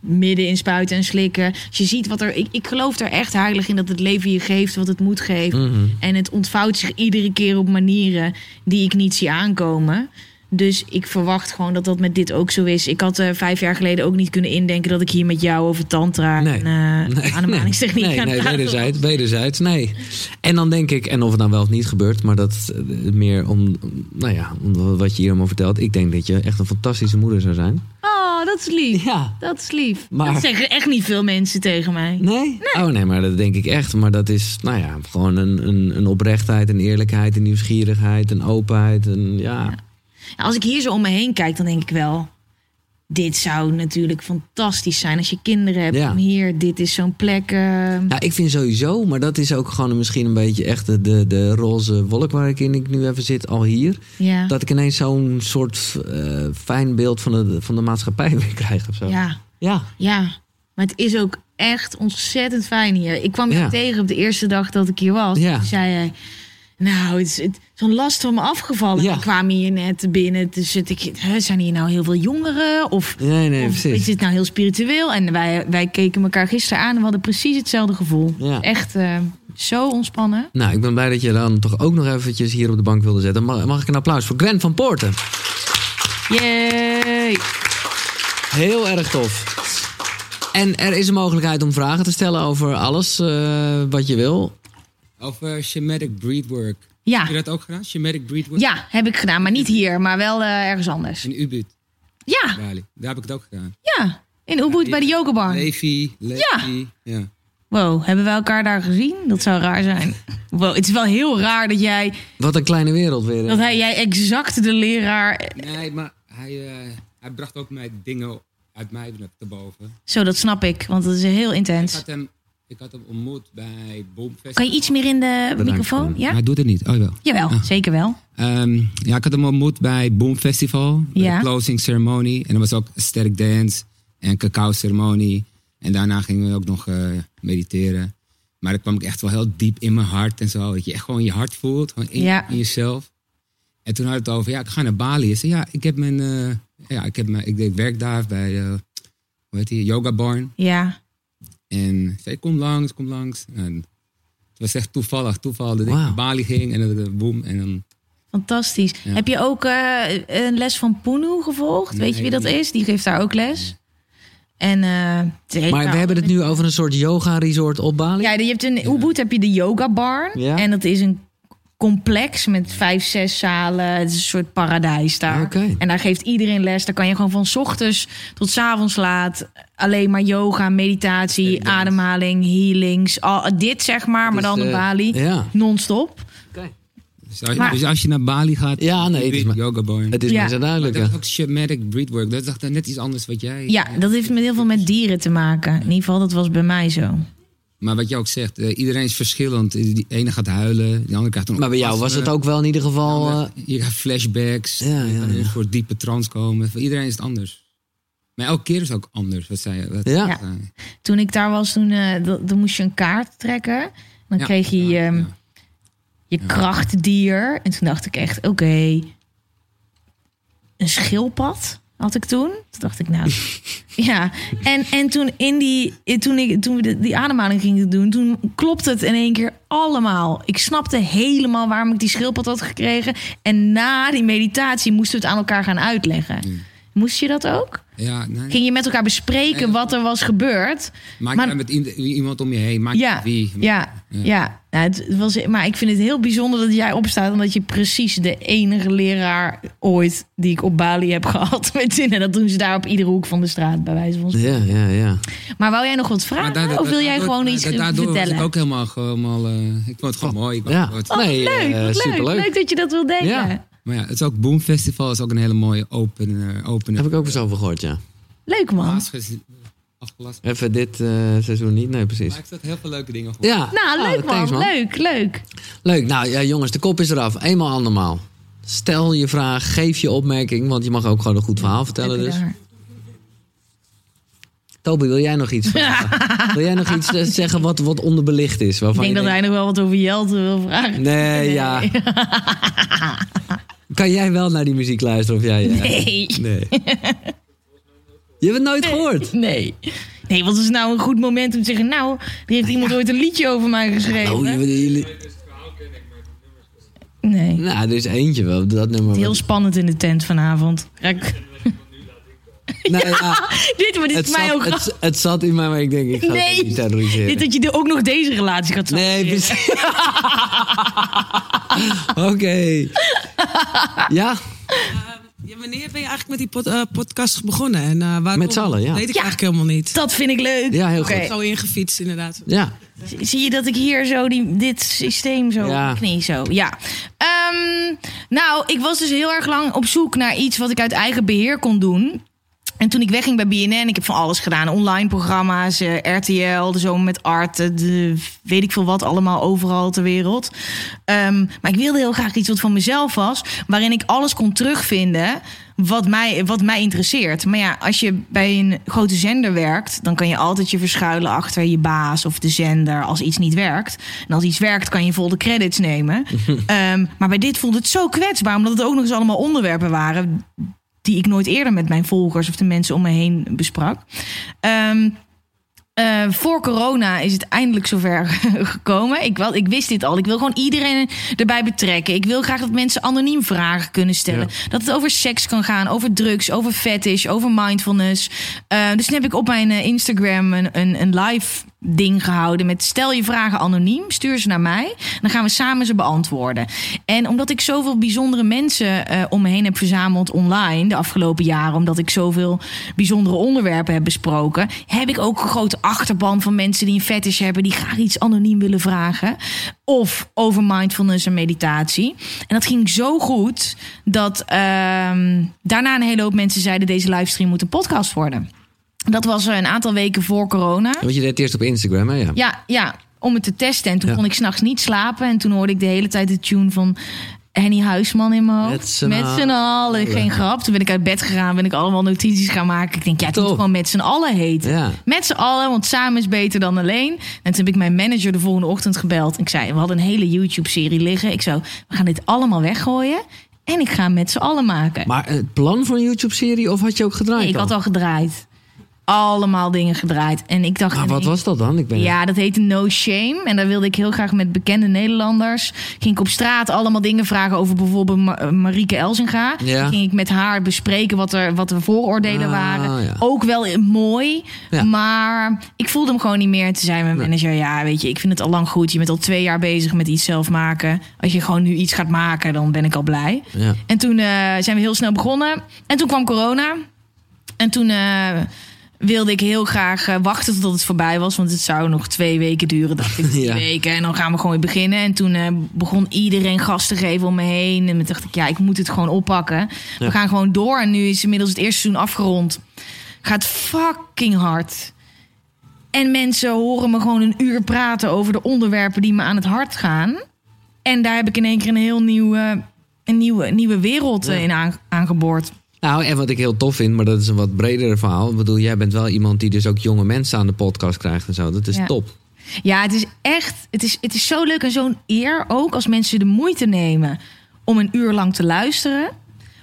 B: midden in spuiten en slikken. Als je ziet wat er. Ik, ik geloof er echt heilig in dat het leven je geeft wat het moet geven.
A: Mhm.
B: En het ontvouwt zich iedere keer op manieren die ik niet zie aankomen. Dus ik verwacht gewoon dat dat met dit ook zo is. Ik had eh, vijf jaar geleden ook niet kunnen indenken dat ik hier met jou over tantra
A: Nee.
B: en uh,
A: Nee,
B: ademhalingstechniek
A: nee, nee, wederzijds, wederzijds, nee. En dan denk ik, en of het nou wel of niet gebeurt, maar dat eh, meer om, nou ja, om wat je hier allemaal vertelt. Ik denk dat je echt een fantastische moeder zou zijn.
B: Oh, dat is lief.
A: Ja.
B: Dat is lief.
A: Maar-
B: Dat zeggen echt niet veel mensen tegen mij.
A: Nee? Oh nee, maar dat denk ik echt. Maar dat is, nou ja, gewoon een, een, een oprechtheid, een eerlijkheid, een nieuwsgierigheid, een openheid. Een, ja.
B: Als ik hier zo om me heen kijk, dan denk ik wel... Dit zou natuurlijk fantastisch zijn als je kinderen hebt.
A: Ja.
B: Om hier, dit is zo'n plek. eh,
A: Ja, ik vind sowieso, maar dat is ook gewoon misschien een beetje echt de, de, de roze wolk waar ik in ik nu even zit, al hier.
B: ja.
A: Dat ik ineens zo'n soort eh, fijn beeld van de, van de maatschappij [laughs] weer krijg of zo.
B: ja,
A: Ja.
B: ja. Maar het is ook echt ontzettend fijn hier. Ik kwam je tegen op de eerste dag dat ik hier was.
A: Ja.
B: Toen zei hij... Nou, het is het, zo'n last van me afgevallen.
A: Ja.
B: We kwamen hier net binnen. Dus zit ik, hè, zijn hier nou heel veel jongeren? Of,
A: Nee, nee,
B: of is dit nou heel spiritueel? En wij, wij keken elkaar gisteren aan en we hadden precies hetzelfde gevoel.
A: Ja.
B: Echt eh, zo ontspannen.
A: Nou, ik ben blij dat je dan toch ook nog eventjes hier op de bank wilde zetten. Mag, mag ik een applaus voor Gwen van Poorten?
B: Yay!
A: Heel erg tof. En er is een mogelijkheid om vragen te stellen over alles eh, wat je wil.
C: Over Shematic Breedwork.
B: Ja.
C: Heb je dat ook gedaan? Shematic Breedwork?
B: Ja, heb ik gedaan. Maar niet hier, maar wel eh, ergens anders.
C: In Ubud,
B: Ja,
C: Bali. Daar heb ik het ook gedaan.
B: ja. In Ubud bij de yoga bar.
C: Levi, Levi. Ja.
B: Wow, hebben we elkaar daar gezien? Dat zou raar zijn. Wow, het is wel heel raar dat jij,
A: Wat een kleine wereld weer. hè?
B: dat hij, jij exact de leraar...
C: Nee, maar hij, eh, hij bracht ook mij dingen uit mij te boven.
B: Zo, dat snap ik, want dat is heel
C: Ik
B: intens.
C: had hem, ik had hem ontmoet bij Boomfest.
B: Kan je iets meer in de microfoon? Ja?
C: Hij doet het niet. Oh, wel.
B: Jawel, zeker wel.
C: Ehm, ja, ik had hem ontmoet bij Boom Festival. bij
B: Ja.
C: De closing ceremony. En er was ook sterk dance en cacao ceremonie. En daarna gingen we ook nog eh, mediteren. Maar dan kwam ik echt wel heel diep in mijn hart en zo. Dat je echt gewoon je hart voelt, gewoon in,
B: Ja.
C: in jezelf. En toen had het over, ja, ik ga naar Bali. Ik zei, ja, ik heb mijn, eh, ja, ik heb mijn, ik, ik werk daar bij, eh, hoe heet die, Yoga Barn.
B: Ja,
C: En ik zei, kom langs, kom langs. En het was echt toevallig, toeval dat ik naar Bali ging en dan boom. En dan
B: fantastisch.
C: Ja.
B: Heb je ook eh, een les van Poenu gevolgd? Weet je wie dat
C: Nee.
B: is? Die geeft daar ook les. En, eh, het heet
A: Maar we hebben het nu over een soort yoga-resort op Bali.
B: Ja, je hebt in Ubud heb je de yoga barn.
A: Ja.
B: En dat is een complex met vijf, zes zalen. Het is een soort paradijs daar. En daar geeft iedereen les. Daar kan je gewoon van 's ochtends tot 's avonds laat alleen maar yoga, meditatie, ademhaling, healings. Al, dit zeg maar, maar
A: Dus,
B: dan op
A: eh,
B: Bali.
A: Ja.
B: Non-stop.
C: Dus
B: Maar-
C: dus als je naar Bali gaat,
A: Ja, nee, het is maar-
C: yoga barn.
A: Het is
B: Ja.
A: duidelijk.
C: dat is ook shamanic breedwork. Dat is echt net iets anders wat jij...
B: Ja, dat heeft met heel veel met dieren te maken. In ieder geval, dat was bij mij zo.
C: Maar wat je ook zegt, eh, iedereen is verschillend. Die ene gaat huilen, die andere krijgt een
A: Maar bij jou was het ook wel in ieder geval... eh,
C: Je krijgt flashbacks.
A: Ja,
C: je
A: ja,
C: kan in
A: ja.
C: een soort diepe trance komen. Voor iedereen is het anders. Maar elke keer is het ook anders. Wat zei je? Wat,
A: Ja.
C: wat-
B: Toen ik daar was, toen, eh, dan- moest je een kaart trekken. Dan
C: Ja,
B: kreeg je ehm, je krachtdier. En toen dacht ik echt, oké, een schildpad had ik toen. Toen dacht ik, nou, [laughs] ja. En, en toen, in die, toen, ik, toen we de- die ademhaling gingen doen, toen klopte het in één keer allemaal. Ik snapte helemaal waarom ik die schildpad had gekregen. En na die meditatie moesten we het aan elkaar gaan uitleggen. Moest je dat ook?
C: Ja, nee.
B: Ging je met elkaar bespreken
C: Nee.
B: wat er was gebeurd?
C: Maak
B: Maar-
C: je met iemand om je heen. Maak
B: Ja,
C: wie.
B: ja, ja. Nou, het was, maar ik vind het heel bijzonder dat jij opstaat... omdat je precies de enige leraar ooit die ik op Bali heb gehad [laughs] met zin. En dat doen ze daar op iedere hoek van de straat, bij wijze van spreken.
A: Ja, ja, ja.
B: Maar wou jij nog wat vragen? of wil jij
C: daardoor-
B: gewoon iets
C: da- daardoor was
B: vertellen?
C: ik ook helemaal... helemaal eh, ik vond het gewoon mooi. Ik
A: Ja.
C: het-
B: Oh,
A: Nee,
B: leuk,
A: eh,
B: leuk. dat je dat wil delen.
A: Ja.
C: Maar ja, het is ook Boom Festival. is ook een hele mooie open, eh open
A: Heb ik ook eens over gehoord, ja.
B: Leuk man.
C: Afgelast.
A: Even dit eh, seizoen niet, nee, precies.
C: Maar ik zat heel veel leuke dingen op.
A: Ja.
B: Nou,
A: Oh,
B: leuk man.
A: thanks,
B: Leuk, leuk.
A: Leuk. Nou ja, jongens, de kop is eraf. Eenmaal andermaal. Stel je vraag, geef je opmerking, want je mag ook gewoon een goed verhaal vertellen. Dus.
B: daar-
A: Toby, wil jij nog iets [laughs] vragen? wil jij nog iets eh, zeggen wat, wat onderbelicht is?
B: Ik denk dat hij nog wel wat over Jelte wil vragen.
A: Nee, [laughs] ja. [laughs] Kan jij wel naar die muziek luisteren of jij? eh?
B: Nee.
A: Nee. Je hebt het nooit gehoord?
B: Nee. Nee, wat is nou een goed moment om te zeggen... nou, er heeft iemand ooit een liedje over mij geschreven.
A: Oh, jullie,
B: Nee.
A: nou, er is eentje wel. Dat nummer.
B: Heel spannend in de tent vanavond. Ja, ik- [laughs]
A: Nee, ja, [laughs]
B: Dit, maar dit
A: het,
B: is mij ook...
A: het, het zat in mij, maar ik denk, ik ga het
B: Nee.
A: niet terroriseren.
B: Dit dat je er ook nog deze relatie gaat
A: Nee, precies. [laughs] Oké. [laughs] Ja,
D: Ja, wanneer ben je eigenlijk met die pod- eh, podcast begonnen? En, eh waarom?
A: Met z'n allen, ja.
D: Weet ik
B: Ja.
D: eigenlijk helemaal niet.
B: Dat vind ik leuk.
A: Ja, heel goed.
D: Zo ingefietst inderdaad.
A: ja.
B: Zie je dat ik hier zo die, dit systeem zo
A: Ja.
B: knie zo? Ja. Ehm, nou, ik was dus heel erg lang op zoek naar iets wat ik uit eigen beheer kon doen. En toen ik wegging bij BNN, ik heb van alles gedaan. Online programma's, eh, RTL, de zomer met Art, eh, de, weet ik veel wat, allemaal overal ter wereld. Ehm, maar ik wilde heel graag iets wat van mezelf was, waarin ik alles kon terugvinden wat mij, wat mij interesseert. Maar ja, als je bij een grote zender werkt, dan kan je altijd je verschuilen achter je baas of de zender als iets niet werkt. En als iets werkt, kan je vol de credits nemen. [laughs] Ehm, maar bij dit voelde het zo kwetsbaar, omdat het ook nog eens allemaal onderwerpen waren die ik nooit eerder met mijn volgers of de mensen om me heen besprak. Ehm, eh, voor corona is het eindelijk zover [laughs] gekomen. Ik, wel, ik wist dit al. Ik wil gewoon iedereen erbij betrekken. Ik wil graag dat mensen anoniem vragen kunnen stellen. Dat het over seks kan gaan, over drugs, over fetish, over mindfulness. Eh, dus toen heb ik op mijn eh, Instagram een, een, een live ding gehouden met stel je vragen anoniem, stuur ze naar mij. Dan gaan we samen ze beantwoorden. En omdat ik zoveel bijzondere mensen eh, om me heen heb verzameld online de afgelopen jaren, omdat ik zoveel bijzondere onderwerpen heb besproken, heb ik ook een grote achterban van mensen die een fetish hebben, die graag iets anoniem willen vragen. Of over mindfulness en meditatie. En dat ging zo goed dat ehm, daarna een hele hoop mensen zeiden: deze livestream moet een podcast worden. Dat was eh, een aantal weken voor corona.
A: Want je deed het eerst op Instagram, hè? Ja.
B: Ja, ja, om het te testen. En toen
A: Ja.
B: kon ik s'nachts niet slapen. En toen hoorde ik de hele tijd de tune van Henny Huisman in mijn hoofd.
A: Met z'n
B: allen. Geen grap. Toen ben ik uit bed gegaan. Ben ik allemaal notities gaan maken. Ik denk, ja, het moet gewoon met z'n allen heten.
A: Ja.
B: Met z'n allen, want samen is beter dan alleen. En toen heb ik mijn manager de volgende ochtend gebeld. Ik zei, we hadden een hele YouTube-serie liggen. Ik zou, we gaan dit allemaal weggooien. En ik ga hem met z'n allen maken.
A: Maar het plan voor een YouTube-serie of had je ook gedraaid?
B: Nee, ik had al gedraaid. Allemaal dingen gedraaid. En ik dacht...
A: Maar wat was dat dan? Ik ben
B: ja, dat heette No Shame. En daar wilde ik heel graag met bekende Nederlanders. Ging ik op straat allemaal dingen vragen over bijvoorbeeld Ma- eh, Marieke Elzinga.
A: Ja.
B: Ging ik met haar bespreken wat er, wat er vooroordelen
A: Ah,
B: waren.
A: ja.
B: Ook wel mooi.
A: Ja.
B: Maar ik voelde hem gewoon niet meer. Toen zei mijn manager, ja, weet je, ik vind het al lang goed. Je bent al twee jaar bezig met iets zelf maken. Als je gewoon nu iets gaat maken, dan ben ik al blij.
A: Ja.
B: En toen eh, zijn we heel snel begonnen. En toen kwam corona. En toen eh, wilde ik heel graag eh, wachten tot het voorbij was. Want het zou nog twee weken duren. Dacht ik, [laughs]
A: Ja.
B: weken. En dan gaan we gewoon weer beginnen. En toen eh, begon iedereen gas te geven om me heen. En toen dacht ik, ja, ik moet het gewoon oppakken. We gaan gewoon door. En nu is inmiddels het eerste seizoen afgerond. Gaat fucking hard. En mensen horen me gewoon een uur praten over de onderwerpen die me aan het hart gaan. En daar heb ik in één keer een heel nieuwe, een nieuwe, nieuwe wereld eh, in aan- aangeboord.
A: Nou, en wat ik heel tof vind, maar dat is een wat breder verhaal. Ik bedoel, jij bent wel iemand die dus ook jonge mensen aan de podcast krijgt en zo. Dat is
B: Ja.
A: top.
B: Ja, het is echt, het is, het is zo leuk en zo'n eer ook als mensen de moeite nemen om een uur lang te luisteren,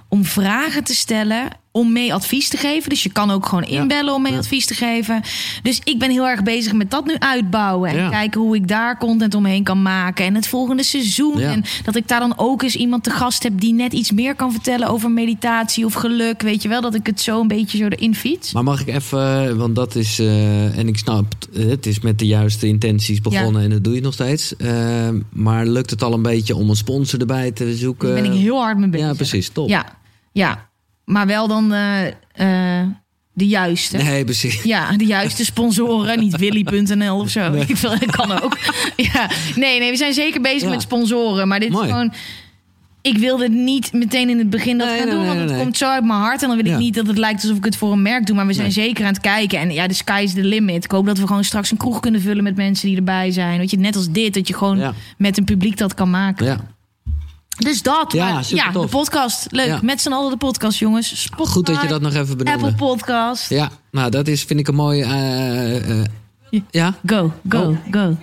B: om vragen te stellen om mee advies te geven. Dus je kan ook gewoon inbellen om mee
A: Ja.
B: advies te geven. Dus ik ben heel erg bezig met dat nu uitbouwen. En
A: Ja.
B: kijken hoe ik daar content omheen kan maken. En het volgende seizoen.
A: Ja.
B: En dat ik daar dan ook eens iemand te gast heb die net iets meer kan vertellen over meditatie of geluk. Weet je wel, dat ik het zo een beetje zo erin fiets.
A: Maar mag ik even, want dat is, eh, en ik snap, eh, het is met de juiste intenties begonnen en dat doe je nog steeds. Eh, maar lukt het al een beetje om een sponsor erbij te zoeken?
B: Daar ben ik heel hard mee bezig.
A: Ja, precies, top.
B: Ja, ja. Maar wel dan eh, eh, de juiste.
A: Nee, precies.
B: Ja, de juiste sponsoren, niet willy.nl of zo. Ik dat kan ook. Ja, nee, nee, we zijn zeker bezig
A: Ja.
B: met sponsoren. Maar dit
A: Mooi.
B: is gewoon... Ik wilde niet meteen in het begin dat
A: Nee,
B: gaan
A: nee,
B: doen. want het komt zo uit mijn hart. En dan wil
A: Ja.
B: ik niet dat het lijkt alsof ik het voor een merk doe. Maar we zijn zeker aan het kijken. En ja, de sky is the limit. Ik hoop dat we gewoon straks een kroeg kunnen vullen met mensen die erbij zijn. Weet je, net als dit. Dat je gewoon
A: Ja.
B: met een publiek dat kan maken.
A: Ja.
B: Dus dat.
A: Ja,
B: maar,
A: super
B: ja de podcast. Leuk.
A: Ja.
B: Met z'n allen de podcast, jongens. Spotify,
A: Goed dat je dat nog even benoemde.
B: Apple Podcast.
A: Ja, nou dat is, vind ik een mooie... eh, eh, ja?
B: Go, go,
A: Oh.
B: go.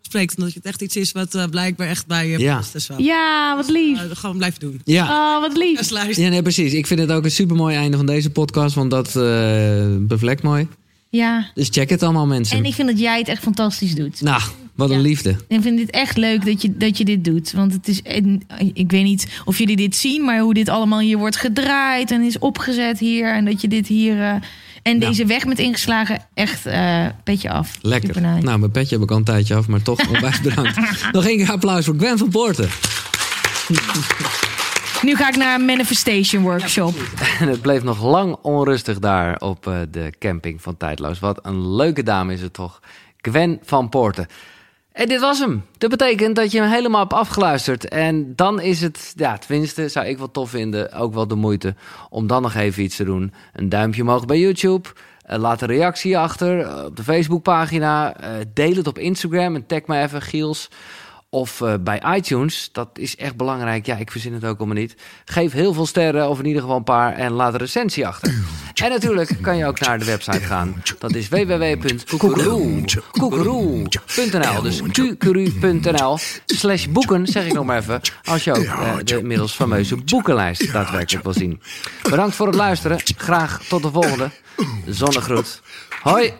D: Spreekt omdat het echt iets is wat eh, blijkbaar echt bij je
A: Ja.
D: past. Dus.
B: Ja, wat lief.
D: Eh, gewoon blijven doen.
A: Ja.
B: Oh, wat lief.
A: Ja, nee, precies. Ik vind het ook een supermooi einde van deze podcast, want dat eh, bevlekt mooi.
B: Ja.
A: Dus check het allemaal, mensen.
B: En ik vind dat jij het echt fantastisch doet.
A: Nou, wat een
B: Ja.
A: liefde.
B: Ik vind dit echt leuk dat je, dat je dit doet. Want het is. en Ik weet niet of jullie dit zien, maar hoe dit allemaal hier wordt gedraaid en is opgezet hier. En dat je dit hier. eh, en deze weg met ingeslagen, echt eh petje af.
A: Lekker. Nou, mijn petje heb ik al een tijdje af, maar toch onwijs bedankt. [laughs] Nog één keer applaus voor Gwen van Poorten. [laughs]
B: Nu ga ik naar een manifestation workshop.
A: En [laughs] het bleef nog lang onrustig daar op eh, de camping van Tijdloos. Wat een leuke dame is het toch. Gwen van Poorten. En dit was hem. Dat betekent dat je hem helemaal hebt afgeluisterd. En dan is het, ja, tenminste, zou ik wel tof vinden, ook wel de moeite om dan nog even iets te doen. Een duimpje omhoog bij YouTube. Eh, laat een reactie achter eh, op de Facebookpagina. Eh, deel het op Instagram en tag me even, Giels. Of eh, bij iTunes, dat is echt belangrijk. Ja, ik verzin het ook allemaal niet. Geef heel veel sterren, of in ieder geval een paar, en laat een recensie achter. En natuurlijk kan je ook naar de website gaan. Dat is www.koekeroe.nl. Dus qcuru.nl slash boeken, zeg ik nog maar even. Als je ook eh, de inmiddels fameuze boekenlijst daadwerkelijk wil zien. Bedankt voor het luisteren. Graag tot de volgende. Zonnegroet. Hoi!